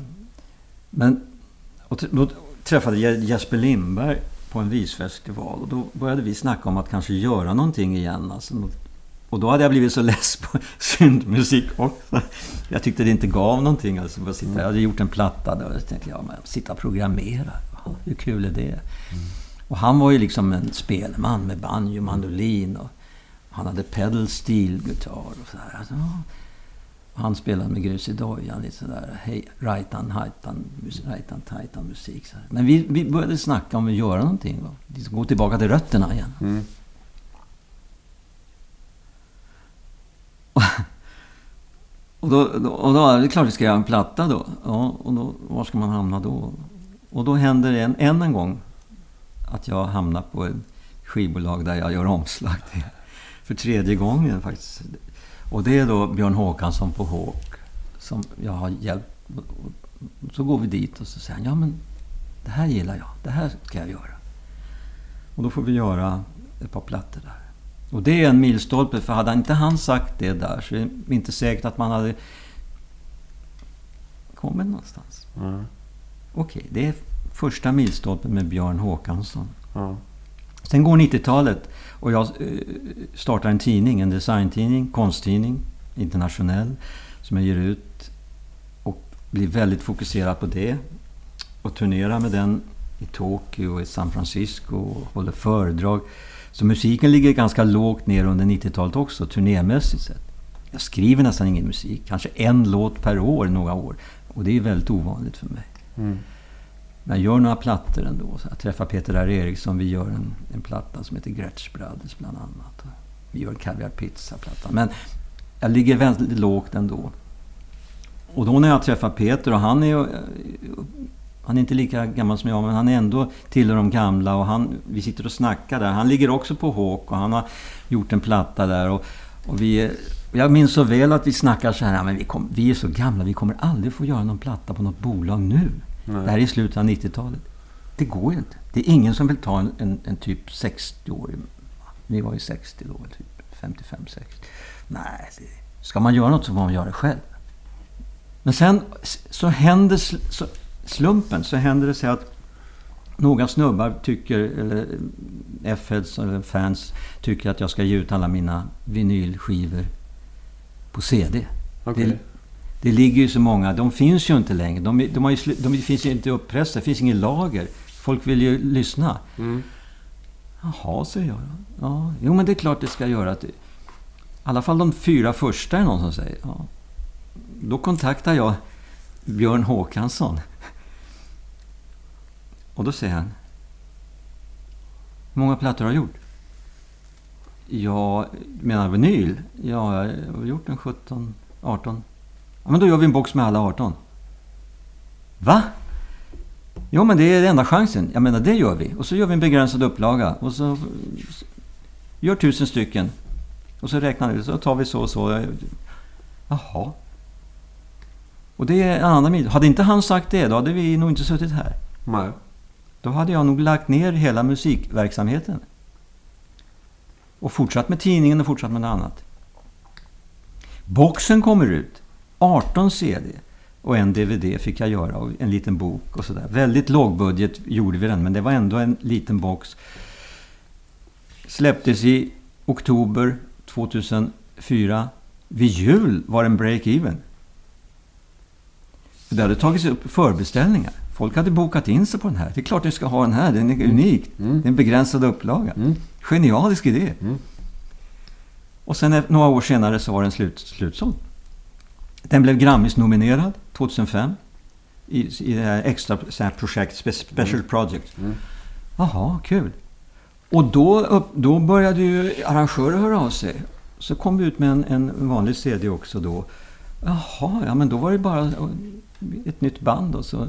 men och då träffade jag Jesper Lindberg på en visfestival och då började vi snacka om att kanske göra någonting igen. Alltså, och då hade jag blivit så less på [LAUGHS] syntmusik också. Jag tyckte det inte gav någonting. Alltså, bara sitta. Jag hade gjort en platta där och jag tänkte jag, men sitta och programmera. Ja, Hur kul är det? Och han var ju liksom en spelman med banjo, mandolin och han hade pedal steel gitarr och sådär. Alltså, han spelade med grus i dojan, lite sådär rajtan, hajtan, tajtan musik. Så. Men vi, vi började snacka om att göra någonting. Va? Gå tillbaka till rötterna igen. Mm. [LAUGHS] Och då, då, och då är det klart vi ska göra en platta då. Ja, och då, var ska man hamna då? Och då händer det en, än en gång att jag hamnar på ett skivbolag där jag gör omslag till. För tredje gången faktiskt. Och det är då Björn Håkansson på Håk som jag har hjälpt. Så går vi dit och så säger han, ja men det här gillar jag, det här ska jag göra. Och då får vi göra ett par plattor där. Och det är en milstolpe, för hade inte han sagt det där så är det inte säkert att man hade kommit någonstans. Mm. Okej, det är första milstolpen med Björn Håkansson. Ja. Sen går 90-talet och jag eh, startar en tidning, en designtidning, konsttidning, internationell, som jag ger ut och blir väldigt fokuserad på det. Och turnerar med den i Tokyo och i San Francisco och håller föredrag. Så musiken ligger ganska lågt ner under 90-talet också, turnémässigt sett. Jag skriver nästan ingen musik, kanske en låt per år några år. Och det är väldigt ovanligt för mig. Mm. Men jag gör några plattor ändå. Så jag träffar Peter R. Eriksson. Vi gör en, en platta som heter Gretsch Brothers bland annat. Vi gör en Caviar Pizza-platta. Men jag ligger väldigt lågt ändå. Och då när jag träffar Peter och han är. Eh, han är inte lika gammal som jag men han är ändå tillhör de gamla och han, vi sitter och snackar där. Han ligger också på Håk och han har gjort en platta där. Och, och vi, är- jag minns så väl att vi snackar så här, men vi, kom, vi är så gamla, vi kommer aldrig få göra någon platta på något bolag nu. Nej. Det här är i slutet av 90-talet. Det går inte. Det är ingen som vill ta en, en, en typ 60-årig... Vi var ju 60 då, typ 55-60. Nej, det, ska man göra något så får man göra det själv. Men sen så händer så, slumpen, så händer det sig att några snubbar tycker, eller F-heads eller fans, tycker att jag ska ge ut alla mina vinylskivor på CD. Okej. Det, det ligger ju så många, de finns ju inte längre. De, de, har ju, de finns ju inte uppressade, det finns inget lager. Folk vill ju lyssna. Mm. Jaha, säger jag. Ja, jo, men det är klart det ska göra. I alla fall de fyra första är någon som säger. Ja. Då kontaktar jag Björn Håkansson. Och då säger han. Hur många plattor har du gjort? Ja, menar vinyl? Ja, jag har gjort en 17, 18. Ja, men då gör vi en box med alla 18. Va? Jo, men det är enda chansen. Jag menar, det gör vi. Och så gör vi en begränsad upplaga. Och så gör tusen stycken. Och så räknar vi, så tar vi så och så. Jaha. Och det är en annan. Hade inte han sagt det, då hade vi nog inte suttit här. Nej. Då hade jag nog lagt ner hela musikverksamheten. Och fortsatt med tidningen och fortsatt med något annat. Boxen kommer ut. 18 CD. Och en DVD fick jag göra och en liten bok och sådär. Väldigt lågbudget gjorde vi den, men det var ändå en liten box. Släpptes i oktober 2004. Vid jul var den break-even. Det hade tagits upp förbeställningar. Folk hade bokat in sig på den här. Det är klart ni ska ha den här. Den är unik. Mm. Det är en begränsad upplaga. Mm. Genialisk idé. Mm. Och sen ett- några år senare så var den slut, slutsåld. Den blev Grammis-nominerad 2005. I, i det här extra så här projekt, spe- Special Project. Mm. Jaha, kul. Och då, upp, då började ju arrangörer höra av sig. Så kom vi ut med en, en vanlig CD också då. Jaha, ja men då var det bara ett nytt band och så...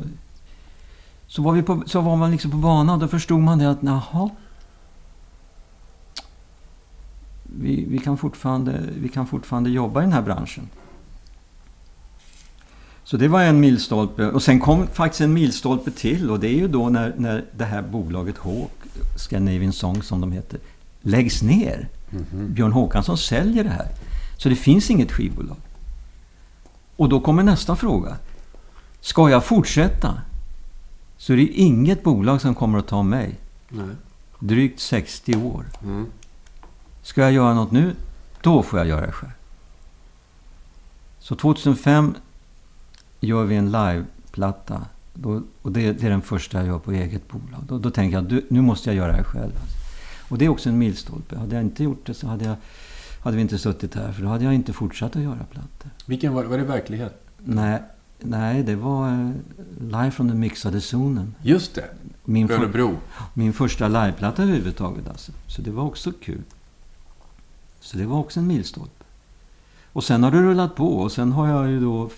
Så var, vi på, så var man liksom på banan. Då förstod man det att jaha. Vi, vi, kan fortfarande, vi kan fortfarande jobba i den här branschen. Så det var en milstolpe. Och sen kom faktiskt en milstolpe till. Och det är ju då när, när det här bolaget Hawk, Scandinavian Song som de heter, läggs ner. Mhm. Björn Håkansson säljer det här. Så det finns inget skivbolag. Och då kommer nästa fråga. Ska jag fortsätta? Så är det inget bolag som kommer att ta mig. Nej. Drygt 60 år. Mm. Ska jag göra något nu, då får jag göra det själv. Så 2005 gör vi en liveplatta. Då, och det, det är den första jag gör på eget bolag. Då, då tänker jag, du, nu måste jag göra det här själv. Och det är också en milstolpe. Hade jag inte gjort det så hade, jag, hade vi inte suttit här. För då hade jag inte fortsatt att göra plattor. Vilken var, var det verklighet? Nej, nej det var eh, live från den mixade zonen. Just det. Min, för, Örebro. min första liveplatta överhuvudtaget alltså. Så det var också kul. Så det var också en milstolpe. Och sen har det rullat på och sen har jag ju då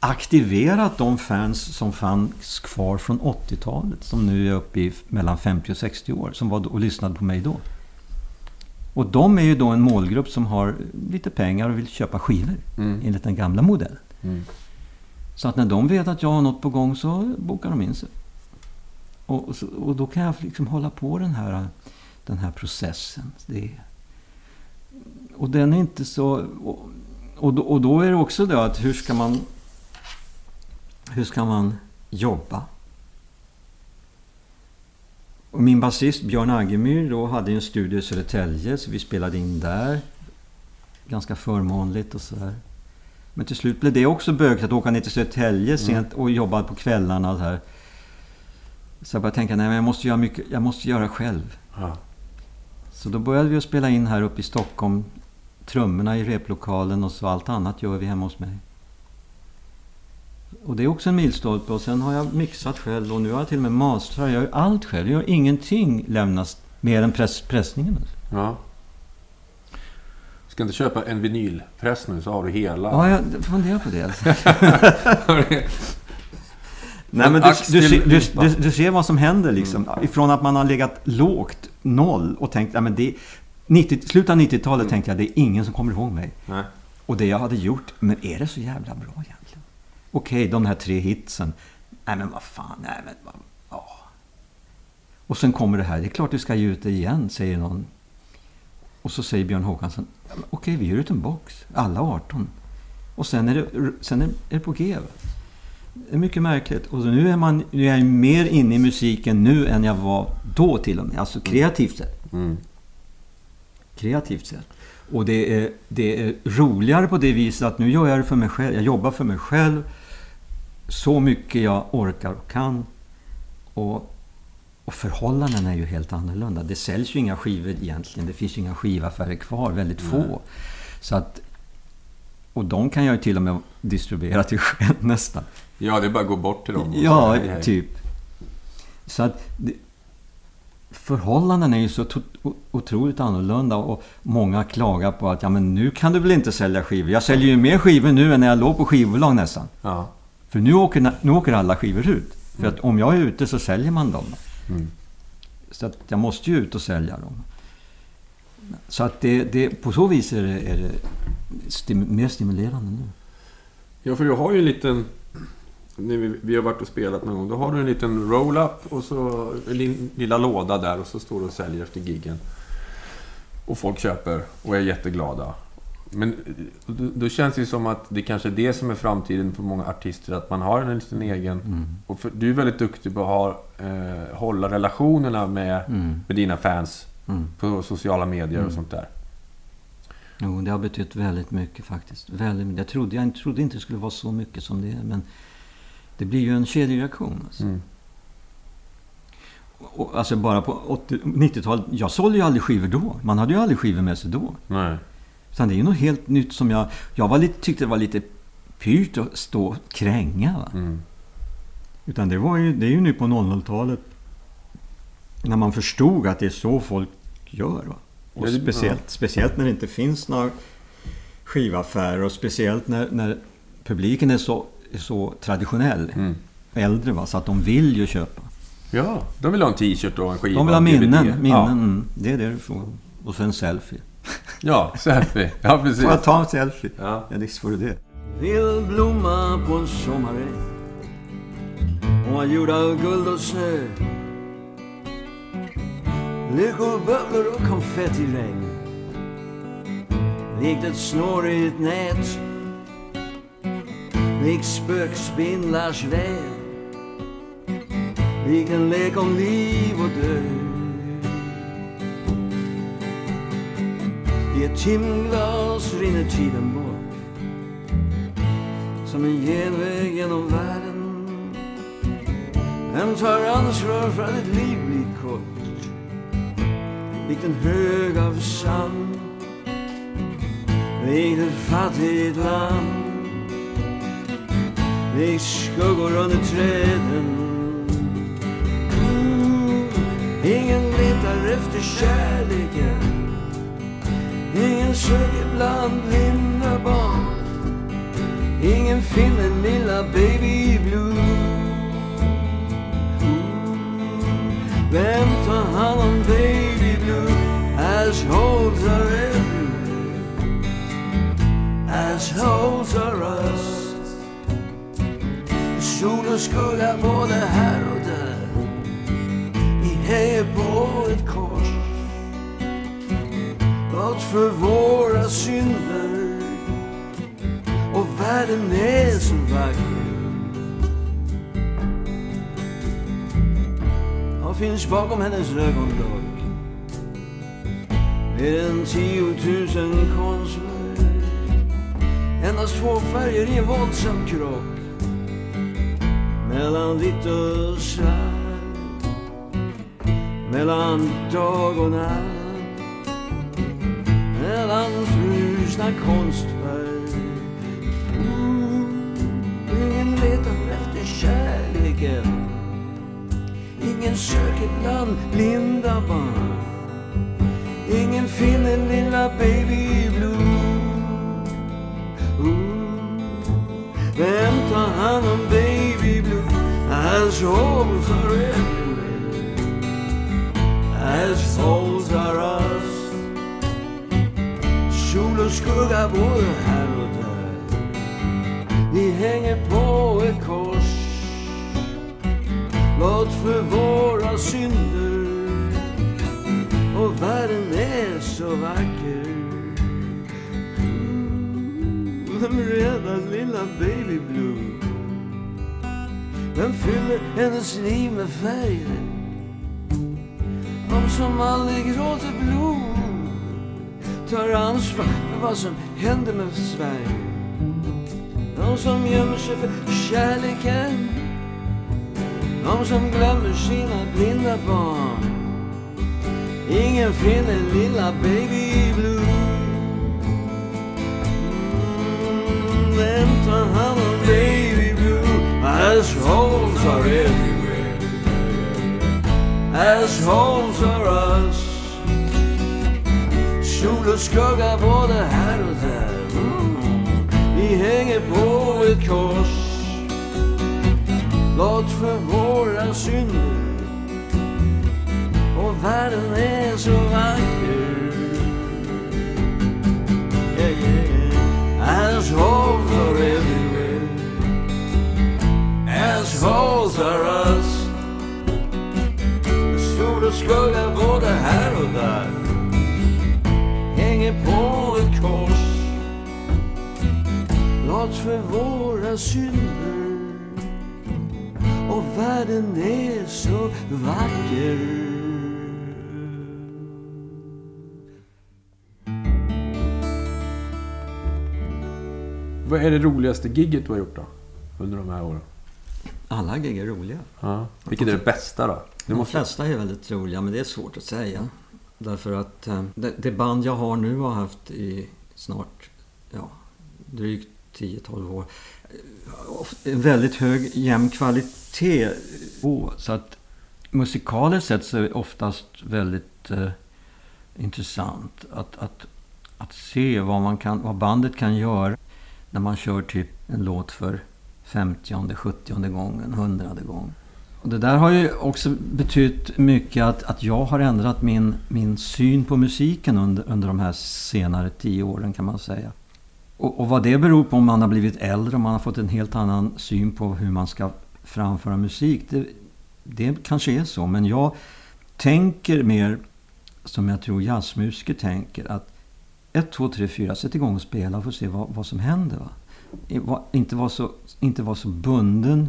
aktiverat de fans som fanns kvar från 80-talet. Som nu är uppe i mellan 50 och 60 år. Som var och lyssnade på mig då. Och de är ju då en målgrupp som har lite pengar och vill köpa skivor. Mm. Enligt den gamla modellen. Mm. Så att när de vet att jag har något på gång så bokar de in sig. Och, och, så, och då kan jag liksom hålla på den här, den här processen. Det, och den är inte så... Och, och, då, och då är det också det att hur ska man... Hur ska man jobba? Och min basist Björn Aggemyr då hade en studio i Södertälje så vi spelade in där. Ganska förmånligt och sådär. Men till slut blev det också bökigt att åka ner till Södertälje sent och jobba på kvällarna. Här. så jag började tänka, nej men jag måste göra, mycket, jag måste göra själv. Ja. Så då började vi att spela in här uppe i Stockholm. Trummorna i replokalen och så allt annat gör vi hemma hos mig. Och det är också en milstolpe. Och sen har jag mixat själv och nu har jag till och med mastrat. Jag gör allt själv. Jag gör ingenting lämnas mer än press, pressningen. ja. Ska inte köpa en vinylpress nu så har du hela. Ja, jag funderar på det. [LAUGHS] Nej, men du, du, du, du, ser vad som händer liksom. Ifrån att man har legat lågt, noll, och tänkt att det 90, slutet av 90-talet tänkte jag det är ingen som kommer ihåg mig. Nej. Och det jag hade gjort, men är det så jävla bra egentligen? Okej, de här tre hitsen. Nej men vad fan, nej men vad, ja. Och sen kommer det här, det är klart du ska ge ut det igen, säger någon. Och så säger Björn Håkansson, okej vi ger ut en box, alla 18. Och sen är det, sen är det på G. Det är mycket märkligt. Och nu är, man, nu är jag mer inne i musiken nu än jag var då till och med. Alltså kreativt sett Mm. kreativt sett. Och det är, det är roligare på det viset att nu gör jag det för mig själv. Jag jobbar för mig själv så mycket jag orkar och kan. Och, och förhållandena är ju helt annorlunda. Det säljs ju inga skivor egentligen. Det finns ju inga skivaffärer kvar, väldigt få. Så att, och de kan jag ju till och med distribuera till själv [LAUGHS] nästan. Ja, det är bara att gå bort till dem. Ja, hej, hej. typ. Så att det, förhållanden är ju så otroligt annorlunda och många klagar på att ja men nu kan du väl inte sälja skivor. Jag säljer ju mer skivor nu än när jag låg på skivbolag nästan. Ja. För nu åker, nu åker alla skivor ut. För att om jag är ute så säljer man dem. Mm. Så att jag måste ju ut och sälja dem. Så att det, det, på så vis är det, är det stim, mer stimulerande nu. Ja, för du har ju en liten... när vi- Vi har varit och spelat någon gång. Då har du en liten roll-up och så en lilla låda där och så står du och säljer efter giggen. Och folk köper och är jätteglada. Men då, då känns det ju som att det kanske är det som är framtiden för många artister. Att man har en liten egen... Mm. Och för, du är väldigt duktig på att ha, eh, hålla relationerna med, Mm. med dina fans Mm. på sociala medier och Mm. sånt där. Jo, det har betytt väldigt mycket faktiskt. Väldigt, mycket. jag, trodde, jag trodde inte det skulle vara så mycket som det är. Men det blir ju en kedjereaktion. Alltså. Mm. Och, alltså bara på 80 90-talet. Jag sålde ju aldrig skivor då. Man hade ju aldrig skivor med sig då. Nej. Utan det är ju något helt nytt som jag... Jag var lite, tyckte det var lite pyrt att stå och kränga. Mm. Utan det, var ju, det är ju nu på 00-talet. När man förstod att det är så folk gör. Va? Och speciellt, speciellt när det inte finns några skivaffärer. Och speciellt när, när publiken är så, är så traditionell. Mm. Äldre va, så att de vill ju köpa. Ja, de vill ha en t-shirt och en skiva. De vill ha minnen. minnen Ja. mm, det är det du får. Och så en selfie. Ja, selfie. Ja, precis. Får jag ta en selfie? Ja. Ja, visst får du det. Vill blomma på en sommaräng var gjord av guld och snö Lyckobubblor och konfettiregn Likt ett snårigt nät Likt spökspindlars väv Likt en lek om liv och död I ett timglas rinner tiden bort som en genväg genom världen. Vem tar ansvar för att ett liv blir kort? Likt en hög av sand. Likt ett fattigt land. Likt skuggor under träden. Mm, ingen letar efter kärleken. Ingen söker bland blinda barn. Ingen finner lilla baby blue Vem tar hand om baby blue? Assholes are everywhere Assholes are us Sol och skugga både här och där. Vi hejar på ett kors betalt för våra synder och världen är så vacker. Vad finns bakom hennes ögonlock? Mer än tiotusen konstverk. Endast två färger i en våldsam krock. Mellan vitt och svart. Mellan dag och natt. Frusna konstverk. Ingen letar efter kärleken. Ingen söker bland blinda barn. Ingen finner lilla baby blue. Vem tar hand om baby blue? Assholes are everywhere. Assholes are us och skugga både här och där. Vi hänger på ett kors. Blott för våra synder. Och världen är så vacker. Mm, rädda lilla baby blue? Vem fyller hennes liv med färger? De som aldrig gråter blod. Tar ansvar vad som händer med Sverige. De som gömmer sig för kärleken. De som glömmer sina blinda barn. Ingen finner lilla baby blue. Mm, Vem tar hand om baby blue? Assholes are everywhere. as are us Sol och skugga både här och där. Vi hänger på ett kors. Blott för våra synder. Och världen är så vacker yeah, yeah. As holes are everywhere. As holes are us. Sol och skugga både här och där Blott för våra synder Och världen är så vacker Vad är det roligaste gigget du har gjort då? Under de här åren? Alla gig är roliga. Ja. Vilket är det bästa då? Det De måste... flesta är väldigt roliga, men det är svårt att säga. Därför att eh, det, det band jag har nu har haft i snart ja, drygt 10-12 år. Eh, en väldigt hög jämn kvalitet. Så att musikaliskt sett så är det oftast väldigt eh, intressant att, att, att se vad, man kan, vad bandet kan göra när man kör typ en låt för 50 70 gången, 100 gång. Och det där har ju också betytt mycket att, att jag har ändrat min, min syn på musiken under, under de här senare tio åren kan man säga. Och, och vad det beror på om man har blivit äldre och man har fått en helt annan syn på hur man ska framföra musik. Det, det kanske är så, men jag tänker mer som jag tror jazzmusiker tänker. Att 1, 2, 3, 4, sätt igång och spela och få se vad, vad som händer. Va? Va- Inte vara så, inte vara så bunden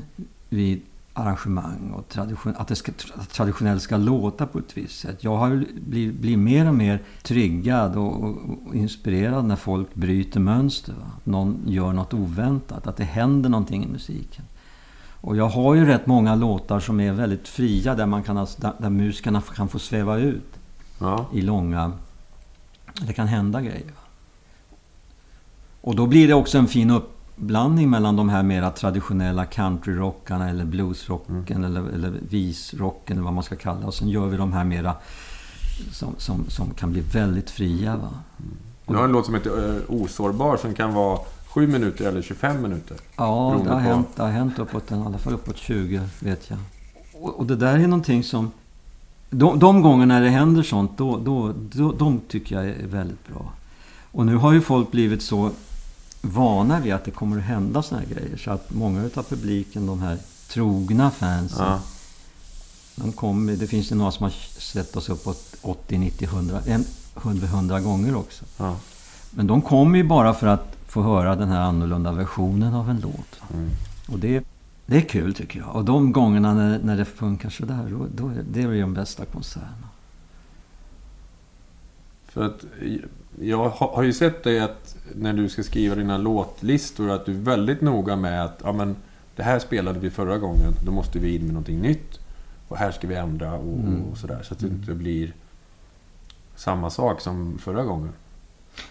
vid arrangemang och tradition, att det ska, traditionellt ska låta på ett visst sätt. Jag har blivit, blivit mer och mer triggad och, och, och inspirerad när folk bryter mönster. Va? Någon gör något oväntat, att det händer någonting i musiken. Och jag har ju rätt många låtar som är väldigt fria där, man kan, alltså- där, där musikerna kan få sväva ut Ja. i långa... Det kan hända grejer. va. Och då blir det också en fin uppblandning mellan de här mera traditionella countryrockarna eller bluesrocken eller, eller visrocken eller vad man ska kalla Och sen gör vi de här mera som, som, som kan bli väldigt fria. Va? Du har en låt som heter eh, Osårbar som kan vara 7 minuter eller 25 minuter. Ja, det har, på- hänt, det har hänt uppåt, i alla fall uppåt 20 vet jag. Och, och det där är någonting som... De, de gångerna det händer sånt, då, då, då, de tycker jag är väldigt bra. Och nu har ju folk blivit så vana vid att det kommer att hända såna här grejer. Så att många utav publiken, de här trogna fansen, Ja. de kommer, det finns ju några som har sett oss uppåt 80, 90, 100, en- 100, 100 gånger också. Ja. Men de kommer ju bara för att få höra den här annorlunda versionen av en låt. Mm. Och det, det är kul tycker jag. Och de gångerna när, när det funkar sådär, då, då är det är de bästa konserterna. För att jag har ju sett dig att när du ska skriva dina låtlistor att du är väldigt noga med att ja, men, det här spelade vi förra gången, då måste vi in med någonting nytt. Och här ska vi ändra och, Mm. och sådär. Så att det inte blir samma sak som förra gången.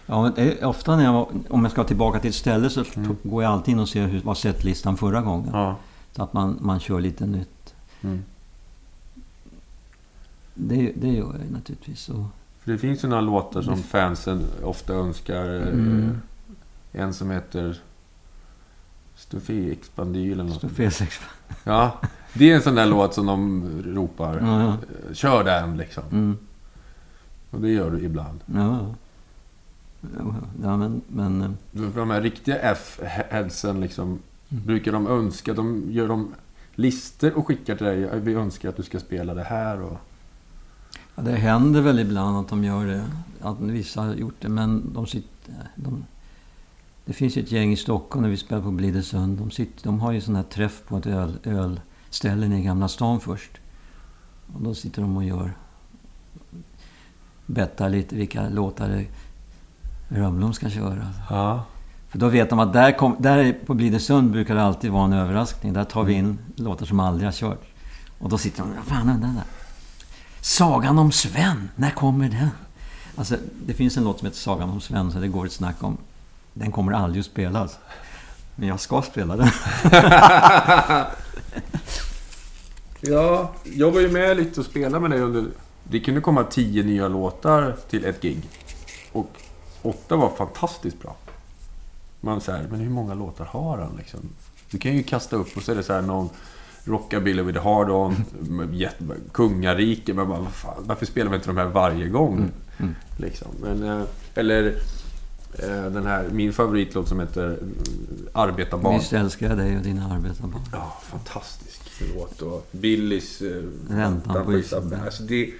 Ja, är, ofta när jag, om jag ska tillbaka till ett ställe så Mm. går jag alltid in och ser hur var setlistan förra gången. Ja. Så att man, man kör lite nytt. Mm. Det, det gör jag ju naturligtvis. Och, För det finns ju några låtar som fansen ofta önskar. Mm. En som heter Stofé Expandyl eller något. sex. Ja, det är en sån där låt som de ropar. Ja, ja. Kör den liksom. Mm. Och det gör du ibland. Ja, ja. ja men... men eh, För de här riktiga F-headsen liksom, Mm. brukar de önska, de gör de listor och skickar till dig. Vi önskar att du ska spela det här och... Ja, det händer väl ibland att de gör det. Att vissa har gjort det. Men de sitter... De, det finns ju ett gäng i Stockholm när vi spelar på Blidösund. De, sitter, de har ju sån här träff på ett öl, ölställe i Gamla stan först. Och då sitter de och gör... Bettar lite vilka låtar Rönnblom ska köra. Ja. För då vet de att där, kom, där på Blidösund brukar det alltid vara en överraskning. Där tar vi in låtar som aldrig har kört. Och då sitter de... Fan, den där. Sagan om Sven, när kommer den? Alltså, det finns en låt som heter Sagan om Sven, så det går ett snack om... Den kommer aldrig att spelas. Men jag ska spela den. [LAUGHS] Ja, jag var ju med lite och spelade med dig under... Det kunde komma tio nya låtar till ett gig. Och åtta var fantastiskt bra. Man säger, men hur många låtar har han liksom? Du kan ju kasta upp och så är det så här någon Rockabilly with a hard on, kungarike. Men bara, fan, varför spelar vi inte de här varje gång? mm. Liksom. Men, eh, eller eh, den här, min favoritlåt som heter eh, Arbetarbarn. Visst älskar jag dig och dina arbetarbarn. Ja, fantastisk låt. Och Billys... Räntan på Isabella. Alltså det,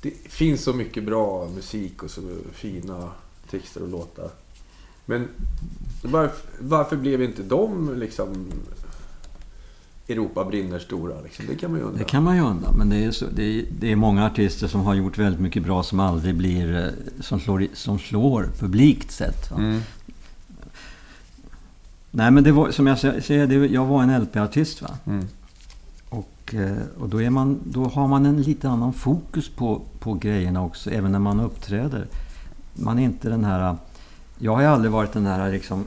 det finns så mycket bra musik och så fina texter och låtar. Men varför, varför blev inte de liksom... Europa brinner stora liksom? Det kan man ju undra. Det kan man ju undra, men det är, så, det, är, det är många artister som har gjort väldigt mycket bra som aldrig blir... eh, Som slår, som slår publikt sett. Mm. Nej, men det var, som jag sä- säger, det, jag var en LP-artist. Va? Mm. Och, eh, och då, är man, då har man en lite annan fokus på, på grejerna också, även när man uppträder. Man är inte den här... Jag har ju aldrig varit den här liksom...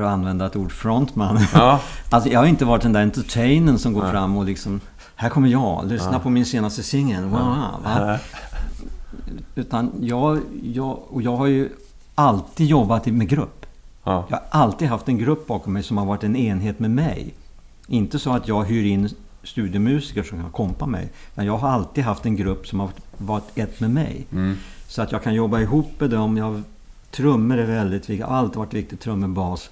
För att använda ett ord, frontman. Ja. [LAUGHS] Alltså jag har inte varit den där entertainern som går Nej. fram och liksom... Här kommer jag, lyssna Ja. på min senaste singel. Wow. Utan jag, jag, och jag har ju alltid jobbat med grupp. Ja. Jag har alltid haft en grupp bakom mig som har varit en enhet med mig. Inte så att jag hyr in studiomusiker som kan kompa mig. Men jag har alltid haft en grupp som har varit ett med mig. Mm. Så att jag kan jobba ihop med dem. Jag, trummor är väldigt viktigt. Har alltid varit viktigt. Trummor, bas.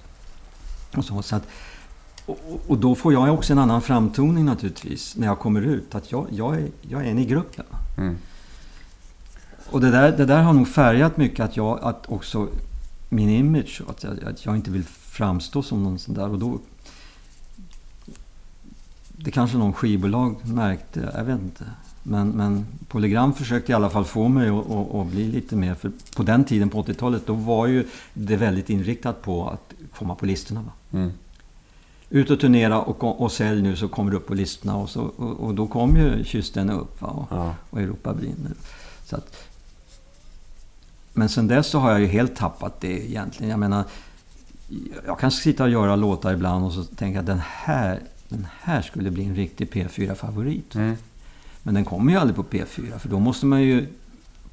Och, så, så att, och, och- då får jag också en annan framtoning naturligtvis. När jag kommer ut. Att jag, jag, är, jag är en i gruppen. Mm. Och det där, det där har nog färgat mycket att jag, att också min image, att jag, att jag inte vill framstå som någon sån där. Och då, det kanske någon skivbolag märkte, jag vet inte. Men, men Polygram försökte i alla fall få mig att, att, att bli lite mer, för på den tiden på 80-talet, då var ju det väldigt inriktat på att komma på listorna. Va? Mm. Ut och turnera och, och sälj nu så kommer du upp på listorna och, så, och, och då kom ju Kysten upp va? Och, Ja. och Europa brinner. Så att, men sen dess så har jag ju helt tappat det egentligen. Jag menar, jag kan sitta och göra låtar ibland och så tänka att den här, den här skulle bli en riktig P4-favorit. Mm. Men den kommer ju aldrig på P4 för då måste man ju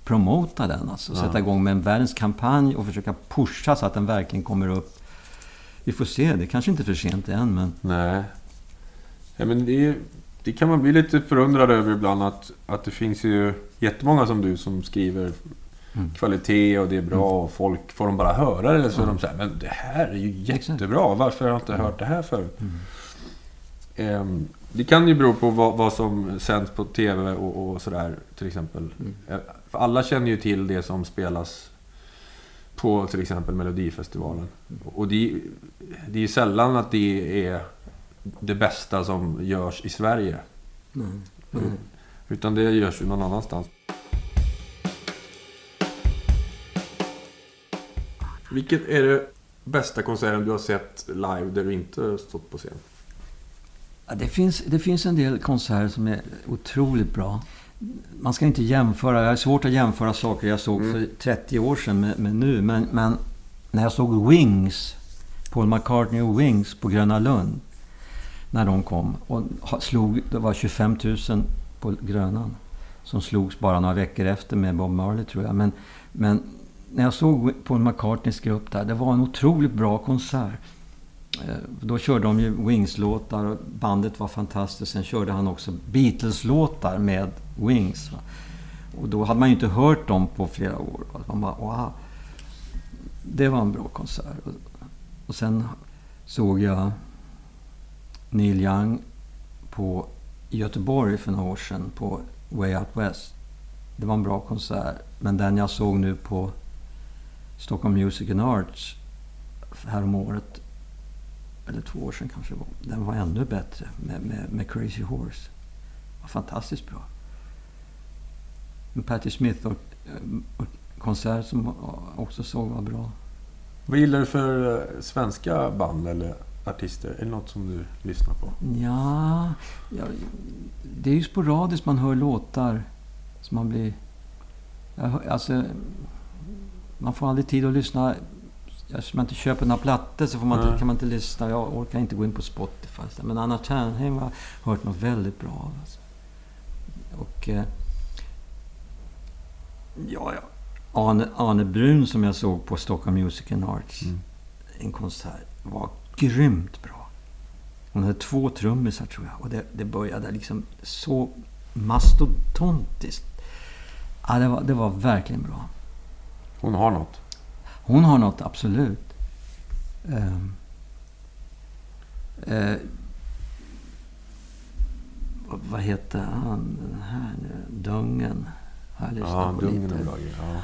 promota den. Alltså, Ja. Sätta igång med en världens kampanj och försöka pusha så att den verkligen kommer upp. Vi får se, det kanske inte är för sent än men... Nej. Ja, men det, det kan man bli lite förundrad över ibland att, att det finns ju jättemånga som du som skriver Mm. kvalitet och det är bra och folk får de bara höra det så är de säger men det här är ju jättebra. Varför har jag inte hört det här förut? Mm. Ehm, det kan ju bero på vad, vad som sänds på TV och, och sådär till exempel. Mm. Eh, För alla känner ju till det som spelas på till exempel Melodifestivalen. Och det, det är sällan att det är det bästa som görs i Sverige. Mm. Mm. Utan det görs ju någon annanstans. Vilket är det bästa konserten du har sett live där du inte har stått på scen? Ja, det, finns, det finns en del konserter som är otroligt bra. Man ska inte jämföra. Jag har svårt att jämföra saker jag såg Mm. för 30 år sedan med, med nu. Men, men när jag såg Wings, Paul McCartney och Wings på Gröna Lund. När de kom och slog, det var 25 000 på Grönan. Som slogs bara några veckor efter med Bob Marley tror jag. Men, men när jag såg Paul McCartneys grupp där, det var en otroligt bra konsert. Eh, då körde de ju Wings-låtar och bandet var fantastiskt. Sen körde han också Beatles-låtar med Wings. va. Och då hade man ju inte hört dem på flera år. va. Man bara, wow. Det var en bra konsert. Och- Och sen såg jag Neil Young på i Göteborg för några år sedan på Way Out West. Det var en bra konsert. Men den jag såg nu på Stockholm Music and Arts häromåret eller två år sedan kanske var. Den var ännu bättre med, med, med Crazy Horse. Var fantastiskt bra. En Patti Smith och, och konsert som jag också såg var bra. Vad gillar du för eh, svenska band eller artister? Är det något som du lyssnar på? Ja, ja, det är ju sporadiskt man hör låtar som man blir... Hör, alltså, man får aldrig tid att lyssna eftersom jag inte köper några plattor så man inte, kan man inte lyssna. Jag orkar inte gå in på Spotify. Men Anna Ternheim har hört något väldigt bra av. Alltså. Och... Eh, ja, ja. Arne, Arne Brun som jag såg på Stockholm Music and Arts. Mm. En konsert. Var grymt bra. Hon hade två trummisar tror jag. Och det, det började liksom så mastodontiskt. Ja, det, var, det var verkligen bra. Hon har något. Hon har något, absolut. Ehm. Eh, vad- heter han, den här nu? Dungen. Har jag lyssnat Ja, på Dungen lite. bra. Ja.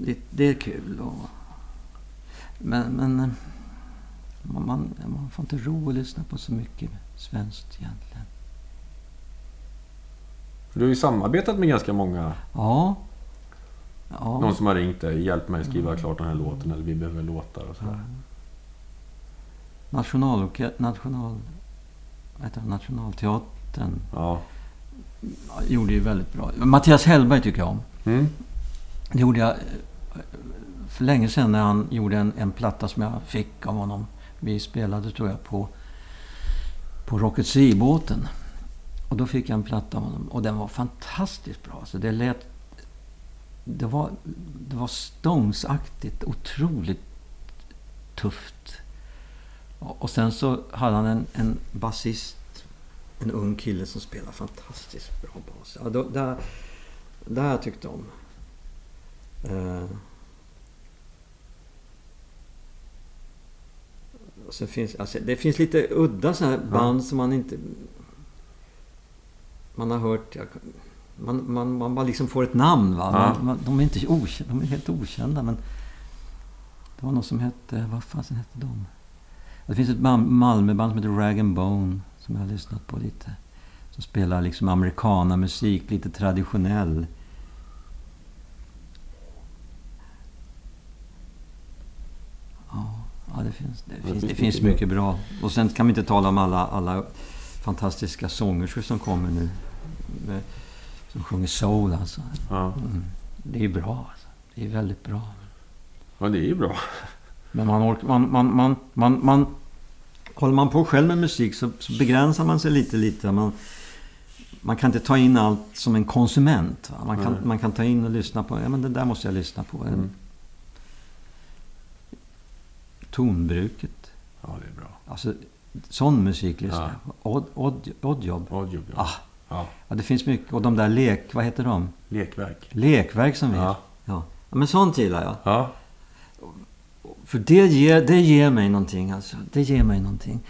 Lite- Det är kul. Och, men men man, man får inte ro att lyssna på så mycket svenskt egentligen. Du har ju samarbetat med ganska många. Ja. Ja. Någon som har ringt dig. Hjälp mig skriva klart den här låten. Eller vi behöver låtar och sådär. Nationalorke- national, heter det? Nationalteatern Ja. gjorde ju väldigt bra. Mattias Hellberg tycker jag om. Mm. Det gjorde jag eh, för länge sedan när han gjorde en, en platta som jag fick av honom. Vi spelade tror jag på, på Rocket Sea-båten. Och då fick jag en platta av honom. Och den var fantastiskt bra. Så det lät... Det var, det var Stones-aktigt. Otroligt tufft. Och, sen så hade han en, en basist. En ung kille som spelade fantastiskt bra bas. Ja, då, där, där jag tyckt om. Eh. Och sen finns, alltså, det finns lite udda sådana här band som man inte... Man har hört... Jag, man, man, man bara liksom får ett namn va. Ja. Man, de, är inte okända, de är helt okända men... Det var något som hette... Vad fasen hette de? Det finns ett band- Malmöband som heter Rag and Bone. Som jag har lyssnat på lite. Som spelar liksom amerikanamusik, lite traditionell. Ja, ja det finns, det finns, det finns mycket bra. Och sen kan vi inte tala om alla, alla fantastiska sångerskor som kommer nu. Som sjunger soul alltså. Ja. Mm. Det är bra alltså. Det är väldigt bra. ja, det är ju bra. Men man, ork, man, man, man, man, man Håller man på själv med musik så, så begränsar man sig lite, lite. Man, man kan inte ta in allt som en konsument. Va? Man, kan, man kan ta in och lyssna på, ja men det där måste jag lyssna på. Mm. Tonbruket. Ja, det är bra. Alltså, sån musik lyssnar Ja. jag på. Odd, odd, oddjob. Oddjob, ja. Ah, ja. ja, det finns mycket. Och de där lek... Vad heter de? Lekverk. Lekverk som vi. Ja. Ja. ja. Men sånt gillar jag. Ja. För det ger, det ger mig någonting alltså. Det ger mig någonting.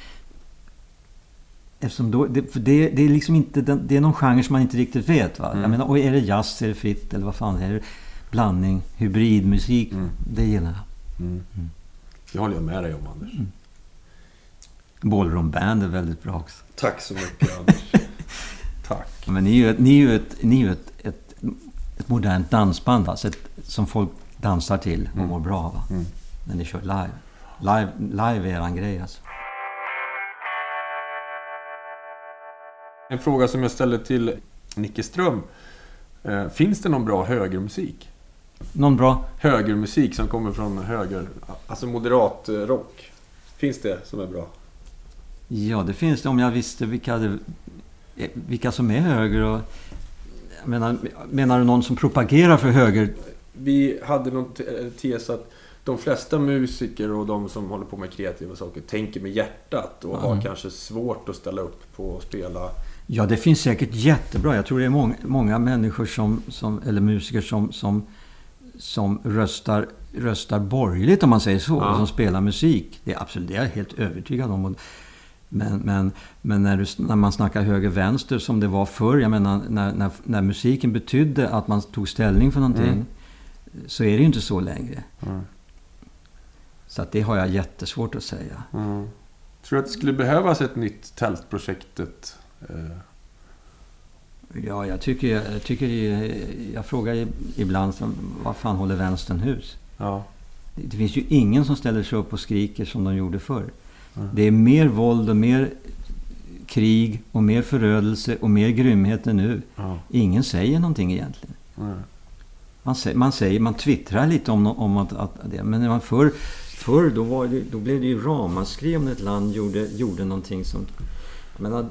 Eftersom då, det, för det, det är liksom inte, det är någon genre som man inte riktigt vet va. Mm. Jag menar, och är det jazz, är det fritt eller vad fan är det? Blandning, hybridmusik. Mm. Det gillar jag. Mm. Det håller jag med dig om, Anders. Ballroom Band är väldigt bra också. Tack så mycket, Anders. Tack. Men ni är ju ett, ni är ett, ni är ett, ett, ett modernt dansband alltså. Ett, som folk dansar till och Mm. mår bra va. Mm. När ni kör live. Live, live är eran grej alltså. En fråga som jag ställde till Nicke Ström. Eh, finns det någon bra högermusik? Någon bra? Högermusik som kommer från höger, alltså moderat eh, rock. Finns det som är bra? Ja, det finns det om jag visste vilka, det, vilka som är höger och... Menar, menar du någon som propagerar för höger? Vi hade någon eh, tes att de flesta musiker och de som håller på med kreativa saker tänker med hjärtat och har Mm. kanske svårt att ställa upp på att spela. Ja, det finns säkert jättebra. Jag tror det är många, många människor som, som, eller musiker som, som, som röstar, röstar borgerligt om man säger så. Ja. Som spelar musik. Det är absolut, det är jag helt övertygad om. Men, men, men när, du, när man snackar höger-vänster som det var förr. Jag menar när, när, när musiken betydde att man tog ställning för någonting. Mm. Så är det ju inte så längre. Mm. Så att det har jag jättesvårt att säga. Mm. Tror du att det skulle behövas ett nytt tältprojektet? Eh, Ja, jag tycker, jag, tycker jag frågar ibland vad fan håller vänstern hus? ja. Det finns ju ingen som ställer sig upp och skriker som de gjorde förr. Mm. Det är mer våld och mer krig och mer förödelse och mer grymheter nu. ja. Ingen säger någonting egentligen. Mm. Man säger, man, säger, man twittrar lite om, om att, att det, men när man förr, Förr då, var det, då blev det ju ramaskri om ett land gjorde, gjorde någonting som... Jag menar,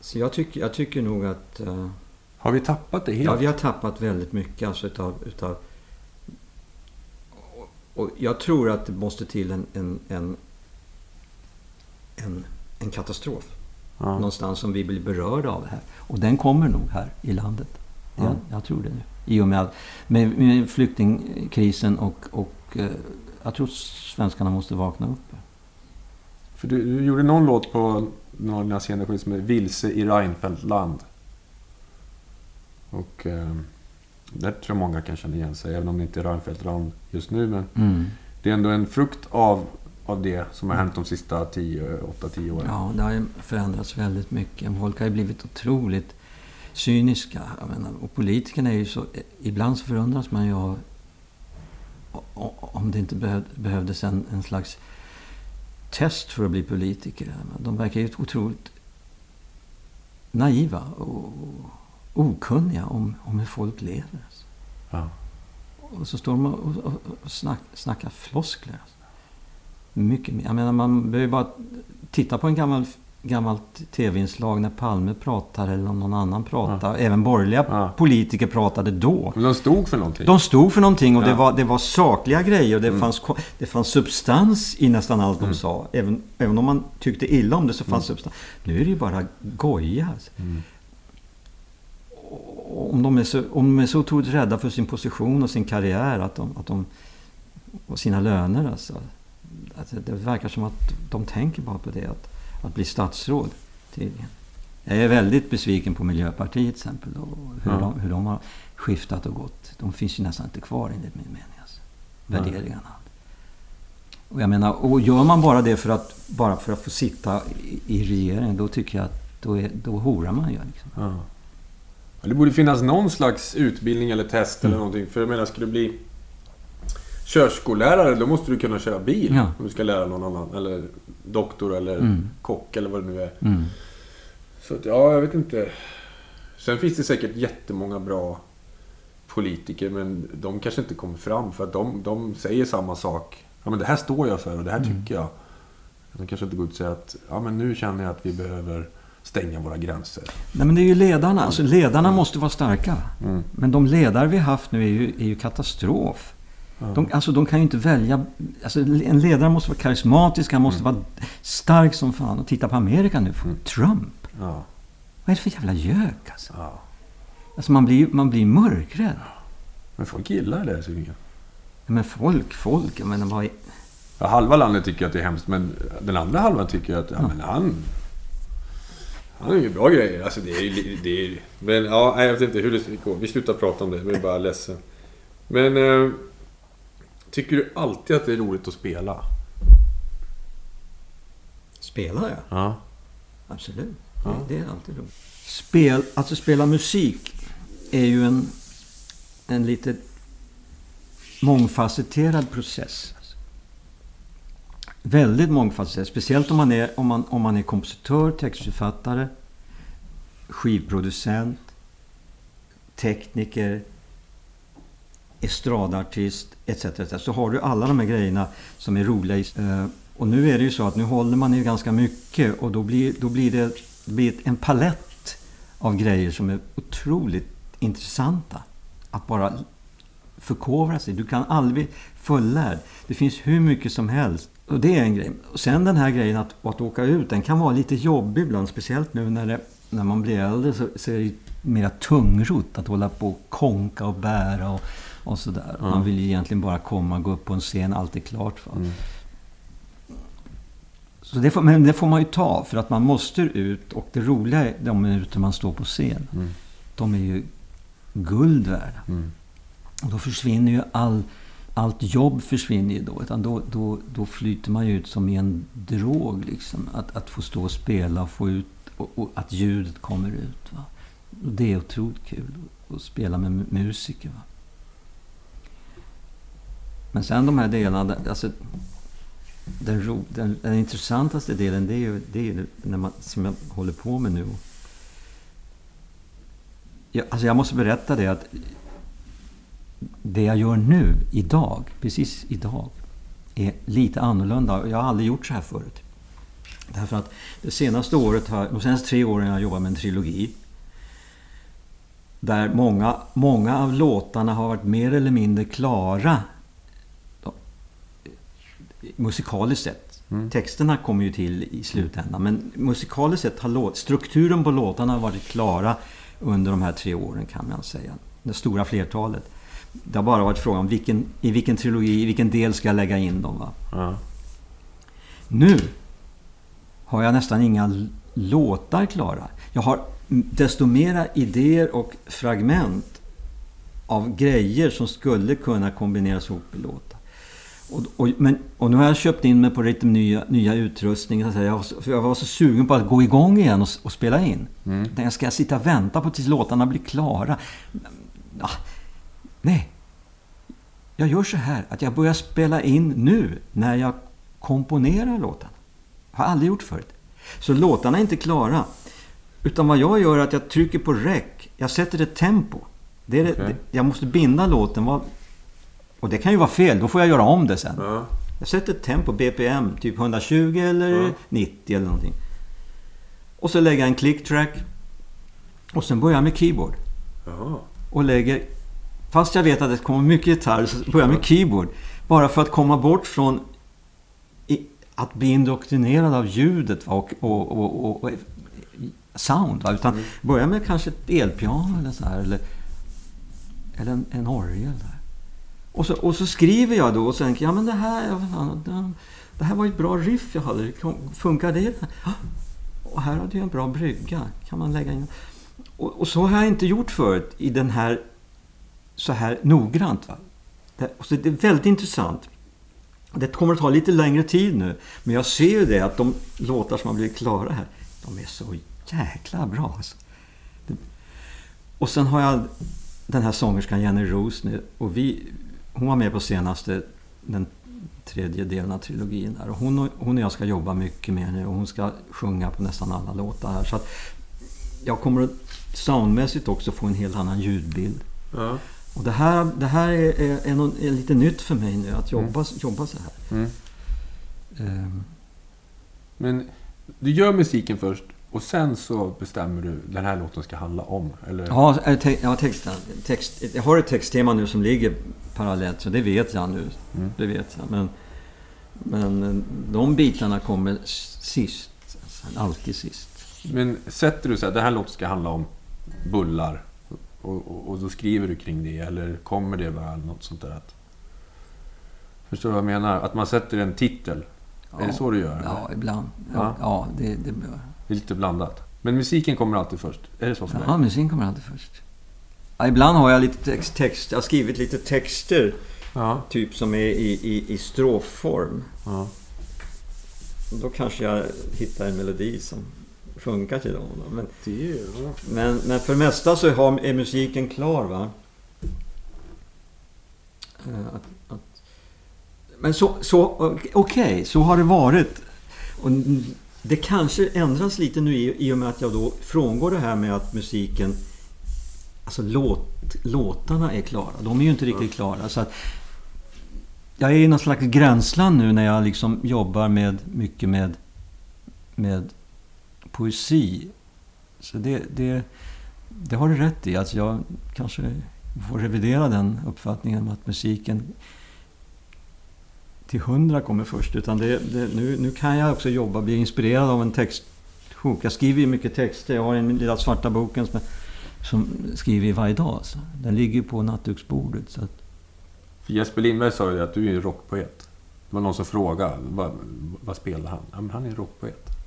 så jag tycker, jag tycker nog att... eh, Har vi tappat det helt? Ja, vi har tappat väldigt mycket alltså utav... utav och- jag tror att det måste till en, en, en, en, en katastrof. Ja. Någonstans som vi blir berörda av här. Och den kommer nog här i landet. Ja. Jag, jag tror det nu. I och med, att, med, med flyktingkrisen och, och eh, jag tror svenskarna måste vakna upp. För du, du gjorde någon låt på någon av dina senare skivor som är Vilse i Reinfeldtland. Och eh, där tror jag många kan känna igen sig, även om det inte är Reinfeldtland just nu. Men Mm. det är ändå en frukt av, av det som har hänt de sista 8-10 åren. Ja, det har ju förändrats väldigt mycket. Folk har ju blivit otroligt cyniska. Menar, och politikerna är ju så... Ibland så förundras man ju av om det inte behöv, behövdes en, en slags test för att bli politiker. De verkar ju otroligt naiva och okunniga om, om hur folk lever. Alltså. Ja. Och så står de och, och, och snack, snackar floskler. Alltså. Mycket mer. Jag menar, man behöver bara titta på en gammal, gammalt tv-inslag när Palme pratar eller om någon annan pratar. Även borgerliga Ja. politiker pratade då. Men de stod för någonting. De stod för någonting och det, Ja. var, det var sakliga grejer och det, Mm. fanns, det fanns substans i nästan allt de sa. Även, även om man tyckte illa om det så fanns substans. Nu är det ju bara goja. Alltså. Mm. Om de, är så, om de är så otroligt rädda för sin position och sin karriär att de, att de, och sina löner. Alltså. Att det verkar som att de tänker bara på det, att, att bli statsråd tydligen. Jag är väldigt besviken på Miljöpartiet till exempel. Och hur, Ja. de, hur de har skiftat och gått. De finns ju nästan inte kvar enligt min mening. Alltså. Värderingarna. Och jag menar, och gör man bara det för att, bara för att få sitta i, i regeringen, då tycker jag att då, är, då horar man ju. Liksom. Ja. Det borde finnas någon slags utbildning eller test Mm. eller någonting. För jag menar, ska du bli körskollärare, då måste du kunna köra bil. Ja. Om du ska lära någon annan. Eller doktor eller Mm. kock eller vad det nu är. Mm. Så att, ja, jag vet inte. Sen finns det säkert jättemånga bra politiker, men de kanske inte kommer fram för att de, de säger samma sak. Ja, men det här står jag för och det här Mm. tycker jag. De kanske inte går ut och säger att ja, men nu känner jag att vi behöver stänga våra gränser. Nej, men det är ju ledarna. Alltså, ledarna måste vara starka. Mm. Men de ledare vi har haft nu är ju, är ju katastrof. Ja. De, alltså, de kan ju inte välja... Alltså, en ledare måste vara karismatisk, han måste vara stark som fan. Och titta på Amerika nu. Mm. Trump. Ja, Vad är det för jävla gök alltså? ja. alltså man, blir, man blir mörkrädd. Men folk gillar det tydligen. Ja, Men folk, folk. Jag menar, vad är... Ja, halva landet tycker att det är hemskt, men den andra halvan tycker att ja, men han... Han har ju bra grejer. Alltså det är. Det är, men ja, jag vet inte hur det går. Vi slutar prata om det. Jag är bara ledsen. Men... Eh, tycker du alltid att det är roligt att spela? Spelar jag? Ja. Absolut. Ja. Det, det är alltid roligt. Spel, alltså spela musik är ju en, en lite mångfacetterad process. Väldigt mångfacetterad. Speciellt om man är, om man, om man är kompositör, textförfattare, skivproducent, tekniker, estradartist etc, etc. Så har du alla de här grejerna som är roliga. i- eh, Och nu är det ju så att nu håller man ju ganska mycket och då blir, då blir det, det blir en palett av grejer som är otroligt intressanta. Att bara förkovra sig. Du kan aldrig bli fullärd. Det finns hur mycket som helst. Och det är en grej. Och sen den här grejen att, att åka ut, den kan vara lite jobbig ibland. Speciellt nu när, det, när man blir äldre så, så är det mera tungrot att hålla på och konka och bära och, och sådär. Mm. Man vill ju egentligen bara komma, gå upp på en scen, allt är klart. Va? Mm. Så det får, men det får man ju ta för att man måste ut. Och det roliga är de minuter man står på scen. Mm. De är ju guld värda. Mm. Och då försvinner ju all, allt jobb försvinner ju då. Utan då, då, då flyter man ju ut som i en drog. Liksom. Att, att få stå och spela och få ut och, och att ljudet kommer ut. Va? Och det är otroligt kul att spela med musiker. Va? Men sen de här delarna, alltså, den, ro, den, den intressantaste delen det är ju, det är när man, som jag håller på med nu. Jag, alltså jag måste berätta det att det jag gör nu, idag, precis idag, är lite annorlunda. Jag har aldrig gjort så här förut. Därför att det senaste året, har, de senaste tre åren har jag jobbat med en trilogi. Där många, många av låtarna har varit mer eller mindre klara musikaliskt sett. Mm. Texterna kommer ju till i slutändan. Men musikaliskt sett har låt, strukturen på låtarna varit klara under de här tre åren kan man säga. Det stora flertalet. Det har bara varit frågan om vilken, i vilken trilogi, i vilken del ska jag lägga in dem. Va? Ja. Nu har jag nästan inga låtar klara. Jag har desto mera idéer och fragment av grejer som skulle kunna kombineras ihop i låtar. Och, och, men, och nu har jag köpt in mig på lite nya, nya utrustning. Så att säga. Jag, var så, för jag var så sugen på att gå igång igen och, och spela in. Mm. Jag ska jag sitta och vänta på tills låtarna blir klara? Ja, nej. Jag gör så här att jag börjar spela in nu när jag komponerar låtarna. Har aldrig gjort förut. Så låtarna är inte klara. Utan vad jag gör är att jag trycker på rec. Jag sätter ett tempo. Det är det, jag måste binda låten. Och det kan ju vara fel. Då får jag göra om det sen. Ja. Jag sätter ett tempo, BPM, typ 120 eller Ja. 90 eller någonting. Och så lägger jag en click track. Och sen börjar jag med keyboard. Jaha. Och lägger... Fast jag vet att det kommer mycket gitarr så börjar jag med keyboard. Bara för att komma bort från i, att bli indoktrinerad av ljudet och, och, och, och, och sound. Va? Utan börja med kanske ett elpiano eller så här. Eller, eller en, en orgel. Och, så, och så skriver jag då och så tänker jag, ja men det här, det, här var ett bra riff jag hade. Funkar det? Och här hade jag en bra brygga. Kan man lägga in? Och, och så har jag inte gjort förut i den här så här noggrant. Va? Det, och så det är väldigt intressant. Det kommer att ta lite längre tid nu. Men jag ser ju det att de låtar som har blivit klara här, de är så jäkla bra. Alltså. Det, och sen har jag den här sångerskan Jenny Roos nu. Och vi, hon var med på senaste, den tredje delen av trilogin. Där. Och hon, och, hon och jag ska jobba mycket med nu och hon ska sjunga på nästan alla låtar här. Så att jag kommer att soundmässigt också få en helt annan ljudbild. Ja. Och det här, det här är, är, är, någon, är lite nytt för mig nu, att jobba, jobba så här. Mm. Ehm, Men du gör musiken först och sen så bestämmer du den här låten ska handla om. Eller? Ja, eh, te, ja texten, text, jag har ett texttema nu som ligger parallellt, så det vet jag nu. Mm. Det vet jag. Men, men eh, de bitarna kommer sist. Alltid sist. Men sätter du så här, den här låten ska handla om bullar. Och, och, och då skriver du kring det eller kommer det bara något sånt där att... Förstår du vad jag menar? Att man sätter en titel. Är det så du gör? eller? Ja, ibland. Ja. Ja, ja det, det. Det är lite blandat. Men musiken kommer alltid först. Är det så för Ja, musiken kommer alltid först. Ja, ibland har jag lite text, text. Jag har skrivit lite texter, Ja. typ som är i, i, i strofform. ja. Och Då kanske jag hittar en melodi som dem. då. Men, men, men för det mesta så är musiken klar. va? Eh, Att, att, men så, så okej, så har det varit. Och det kanske ändras lite nu i, i och med att jag då frångår det här med att musiken... Alltså låt, låtarna är klara. De är ju inte riktigt klara. Så att, jag är i någon slags gränsland nu när jag liksom jobbar med mycket med, med poesi. Så det, det, det har du rätt i. Alltså jag kanske får revidera den uppfattningen om att musiken till hundra kommer först. Utan det, det, nu, nu kan jag också jobba, bli inspirerad av en textsjok. Jag skriver ju mycket texter. Jag har en lilla svarta boken som, som skriver varje dag. Så den ligger på nattduksbordet. Så att, För Jesper Lindberg sa ju att du är en rockpoet. Det var någon som frågade vad, vad spelar han? Ja, men han är rockpoet.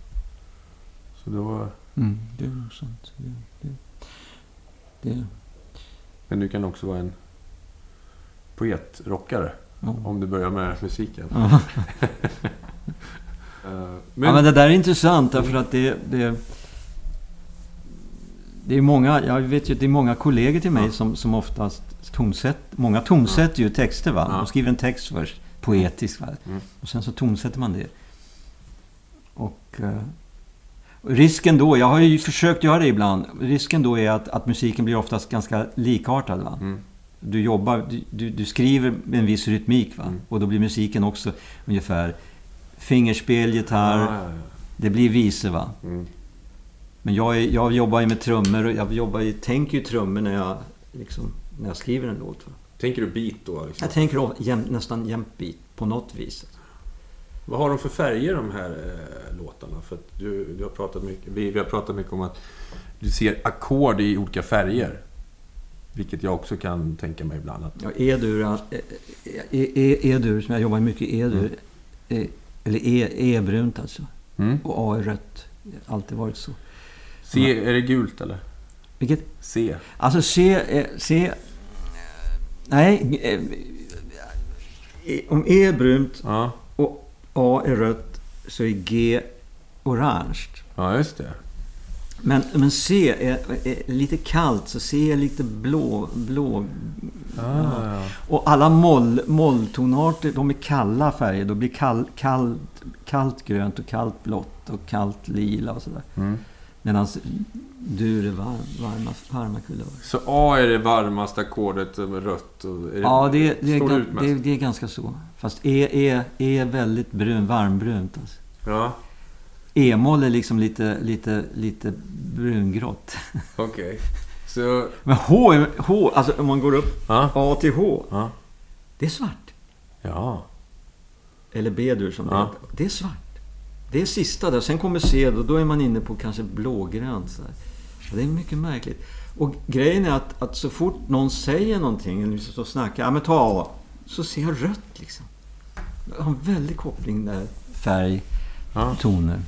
Så då... mm, det är nog sant. Det, det, det, Men du kan också vara en poetrockare. ja. Om du börjar med musiken. Ja. [LAUGHS] Eh, Men, ja, men det där är intressant därför att det, det, det är många, jag vet ju det är många kollegor till mig Ja. som, som oftast tonsätt, många tonsätter ju texter va. Ja. De skriver en text först, poetisk va. Mm. Och sen så tonsätter man det. Och, eh, och risken då, jag har ju försökt göra det ibland, risken då är att, att musiken blir oftast ganska likartad va. mm, du jobbar, du, du, skriver med en viss rytmik va? Och då blir musiken också ungefär fingerspel, gitarr, Ja, ja, ja. det blir visor va? Mm. Men jag, jag jobbar ju med trummor och jag jobbar ju, tänker ju trummor när jag, liksom, när jag skriver en låt. Va? Tänker du beat då? Liksom? Jag tänker jäm, nästan jämt bit på något vis. Vad har de för färger de här eh, låtarna? För du, du har pratat mycket, vi, vi har pratat mycket om att du ser ackord i olika färger. Vilket jag också kan tänka mig ibland. Att, Ja, E-dur, eh, eh, E- E-dur som jag jobbar mycket i, E-dur. Eller E, E är brunt alltså. mm. Och A är rött. Det har alltid varit så. C, är det gult eller? Vilket? C. Alltså C... C nej. Om E är brunt Ja, A är rött så är G orange. ja just det. Men, men C är, är lite kallt, så C är lite blå. blå Ah, ja. Och alla moll, molltonarter, de är kalla färger. Då blir kall, kallt, kallt grönt och kallt blått och kallt lila och sådär. Mm. Medan dur är varm, varma, varma kulörer. Så A är det varmaste ackordet med rött? Och är det, Ja, det, det, är, det, är- det är ganska så. Fast E, e, e är väldigt brun, varmbrunt. Alltså. Ja, E-moll är liksom lite, lite, lite brungrått. [LAUGHS] okej. Så... Men H, H, alltså om man går upp Ja. A till H, Ja. det är svart. Ja. Eller B-dur som det Ja. heter. Det är svart. Det är sista där. Sen kommer C och då är man inne på kanske blågrönt. Så det är mycket märkligt. Och grejen är att, att så fort någon säger någonting, eller vi står och snackar, ja men ta A, så ser jag rött liksom. Jag har en väldig koppling där. Färg, ja. toner.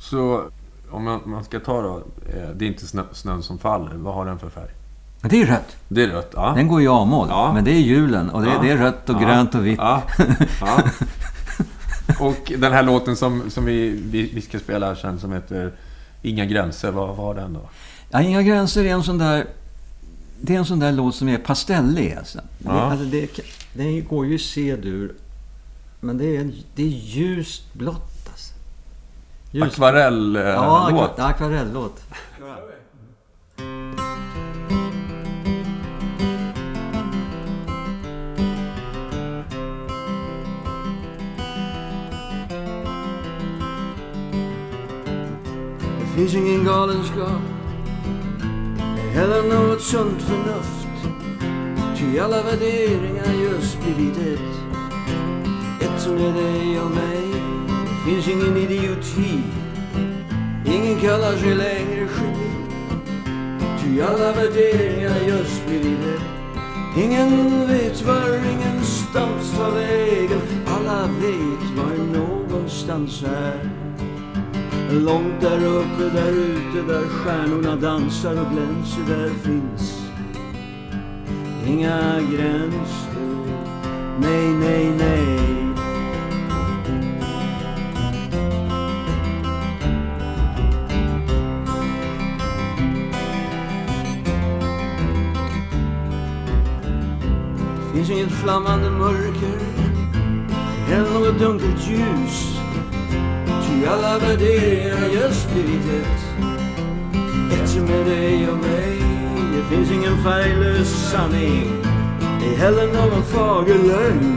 Så om man, man ska ta då, eh, det är inte snö, snön som faller. Vad har den för färg? Det är rött. Det är rött, ja. Den går i A-moll. Ja. Men det är julen och det, Ja. det är rött och Ja. grönt och vitt. [LAUGHS] Och den här låten som, som vi, vi, vi ska spela här sen som heter Inga gränser, vad har den då? Ja, Inga gränser är en sån där... Det är en sån där låt som är pastellig alltså. Det, Ja. alltså det, den går ju i C-dur. Men det är, det är ljust blått alltså. Ljus- Akvarell-låt? Ja, akva- Fishing Det finns ingen galenskap eller något sunt förnuft. Ty alla värderingar just blivit ett. Ett som är dig och mig. Det finns ingen idioti. Ingen kallar sig längre geni. Ty alla värderingar just blivit ett. Ingen vet var ingenstans tar vägen. Alla vet var någonstans är. Långt där uppe, där ute, där stjärnorna dansar och glänser, där finns inga gränser. Nej, nej, nej. Det finns inget flammande mörker eller något dunkelt ljus. Ty alla värderingar just blivit ett. Ett med dig och mig. Det finns ingen färglös sanning. Ej heller någon fager lögn.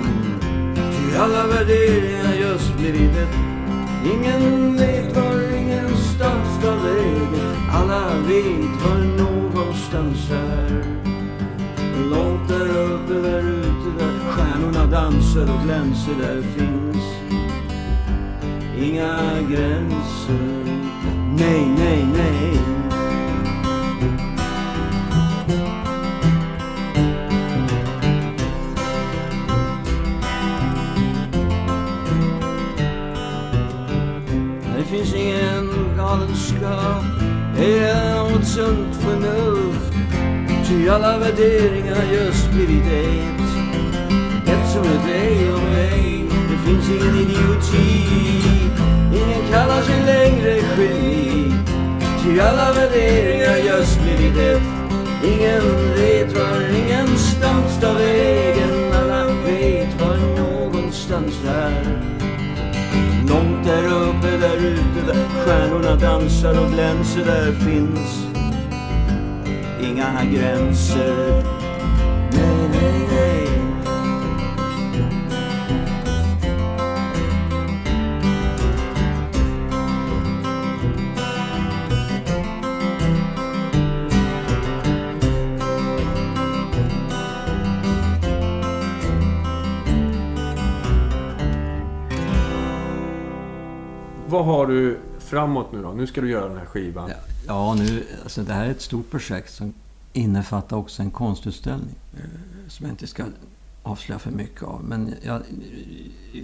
Ty alla värderingar just blivit ett. Ingen vet var ingenstans tar vägen. Alla vet var någonstans är. Långt där uppe, där ute, där stjärnorna dansar och glänser, där finns inga gränser. Nej, nej, nej. Det finns ingen galenskap eller något sunt förnuft. Ty alla värderingar just blivit ett. Ett som är dig och mig. Det finns ingen idioti. Ty alla värderingar just blivit ett. Ingen vet var ingenstans tar vägen. Alla vet var någonstans är. Långt där uppe, där ute, där stjärnorna dansar och glänser, där finns inga gränser. Vad har du framåt nu då? Nu ska du göra den här skivan. Ja, ja, nu, alltså det här är ett stort projekt som innefattar också en konstutställning. eh, Som jag inte ska avslöja för mycket av. Men jag,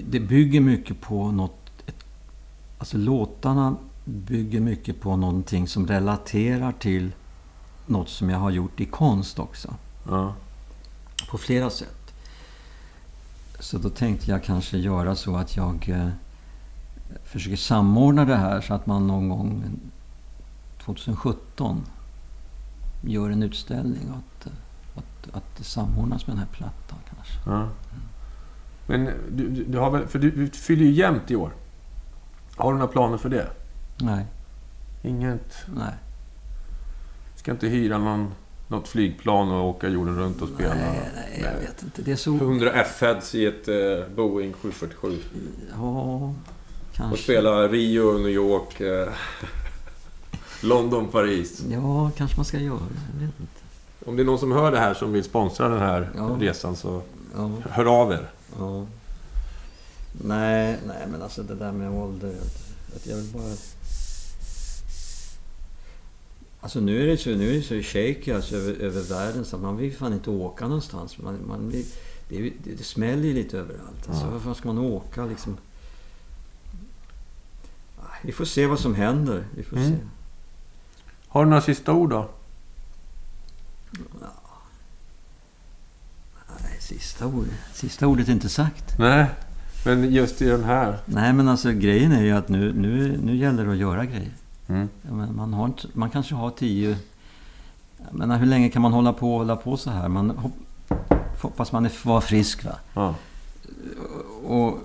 det bygger mycket på något... Ett, alltså låtarna bygger mycket på någonting som relaterar till något som jag har gjort i konst också. Ja. På flera sätt. Så då tänkte jag kanske göra så att jag eh, försöker samordna det här så att man någon gång 2017 gör en utställning och att, att, att det samordnas med den här plattan kanske. Ja. Men du, du, du har väl... För du, du fyller ju jämnt i år. Har du några planer för det? Nej, Inget? nej. Ska inte hyra någon, något flygplan och åka jorden runt och spela? Nej, nej, jag vet inte. Det är så... 100 F-heads i ett eh, Boeing 747. Ja, Och kanske. spela Rio, New York, eh, [LAUGHS] London, Paris. Ja, kanske man ska göra. Jag vet inte. Om det är någon som hör det här som vill sponsra den här Ja. resan så Ja. hör av er. Ja. Nej, nej, men alltså det där med ålder. Att, att jag vill bara... Alltså nu är det så, nu är det så shaky alltså över, över världen så att man vill fan inte åka någonstans. Man, man vill, det, det, det smäller ju lite överallt. Alltså, Ja. Varför ska man åka liksom? Vi får se vad som händer. Vi får Mm. se. Har du några sista ord då? Nej, sista ordet. Sista ordet är inte sagt. Nej, men just i den här. Nej, men alltså grejen är ju att nu, nu, nu gäller det att göra grejer. Mm. Man, har inte, man kanske har tio... Jag menar, hur länge kan man hålla på hålla på så här? Man hopp, hoppas man är, var frisk. Va? Ja. Och,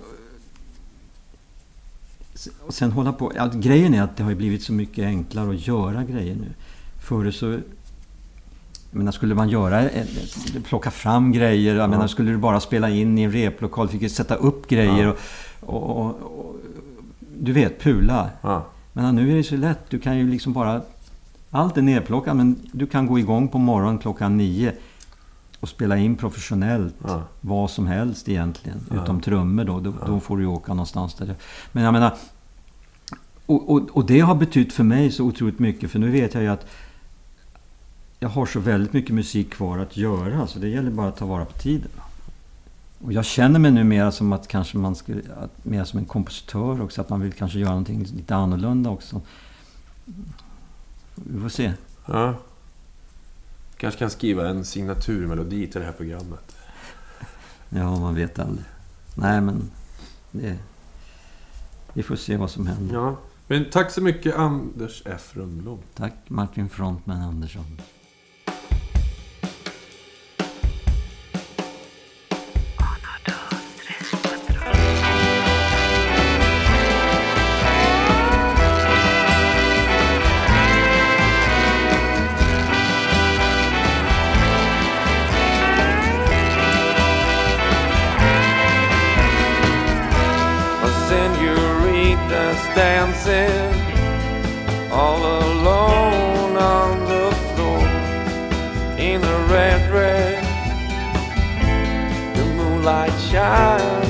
och sen hålla på... Ja, grejen är att det har ju blivit så mycket enklare att göra grejer nu. Förr så... Jag menar, skulle man göra... ett- ett- Plocka fram grejer. Jag Ja. menar, skulle du bara spela in i en replokal. Fick ju sätta upp grejer. Och, och, och, och, du vet, pula. Ja. Men nu är det så lätt. Du kan ju liksom bara... Allt är nerplockat men du kan gå igång på morgonen klockan nio och spela in professionellt Ja. vad som helst egentligen. Ja. Utom trummor då. Då, då får du ju åka någonstans där. Men jag menar... Och, och, och det har betytt för mig så otroligt mycket. För nu vet jag ju att jag har så väldigt mycket musik kvar att göra. Så det gäller bara att ta vara på tiden. Och jag känner mig nu mer som att kanske man skulle... Att, mer som en kompositör också. Att man vill kanske göra någonting lite annorlunda också. Vi får se. ja. Kanske kan skriva en signaturmelodi till det här programmet. Ja, man vet aldrig. Nej, men... Det, vi får se vad som händer. Ja. Men tack så mycket Anders F. Rundblom. Tack Martin Frontman Andersson. In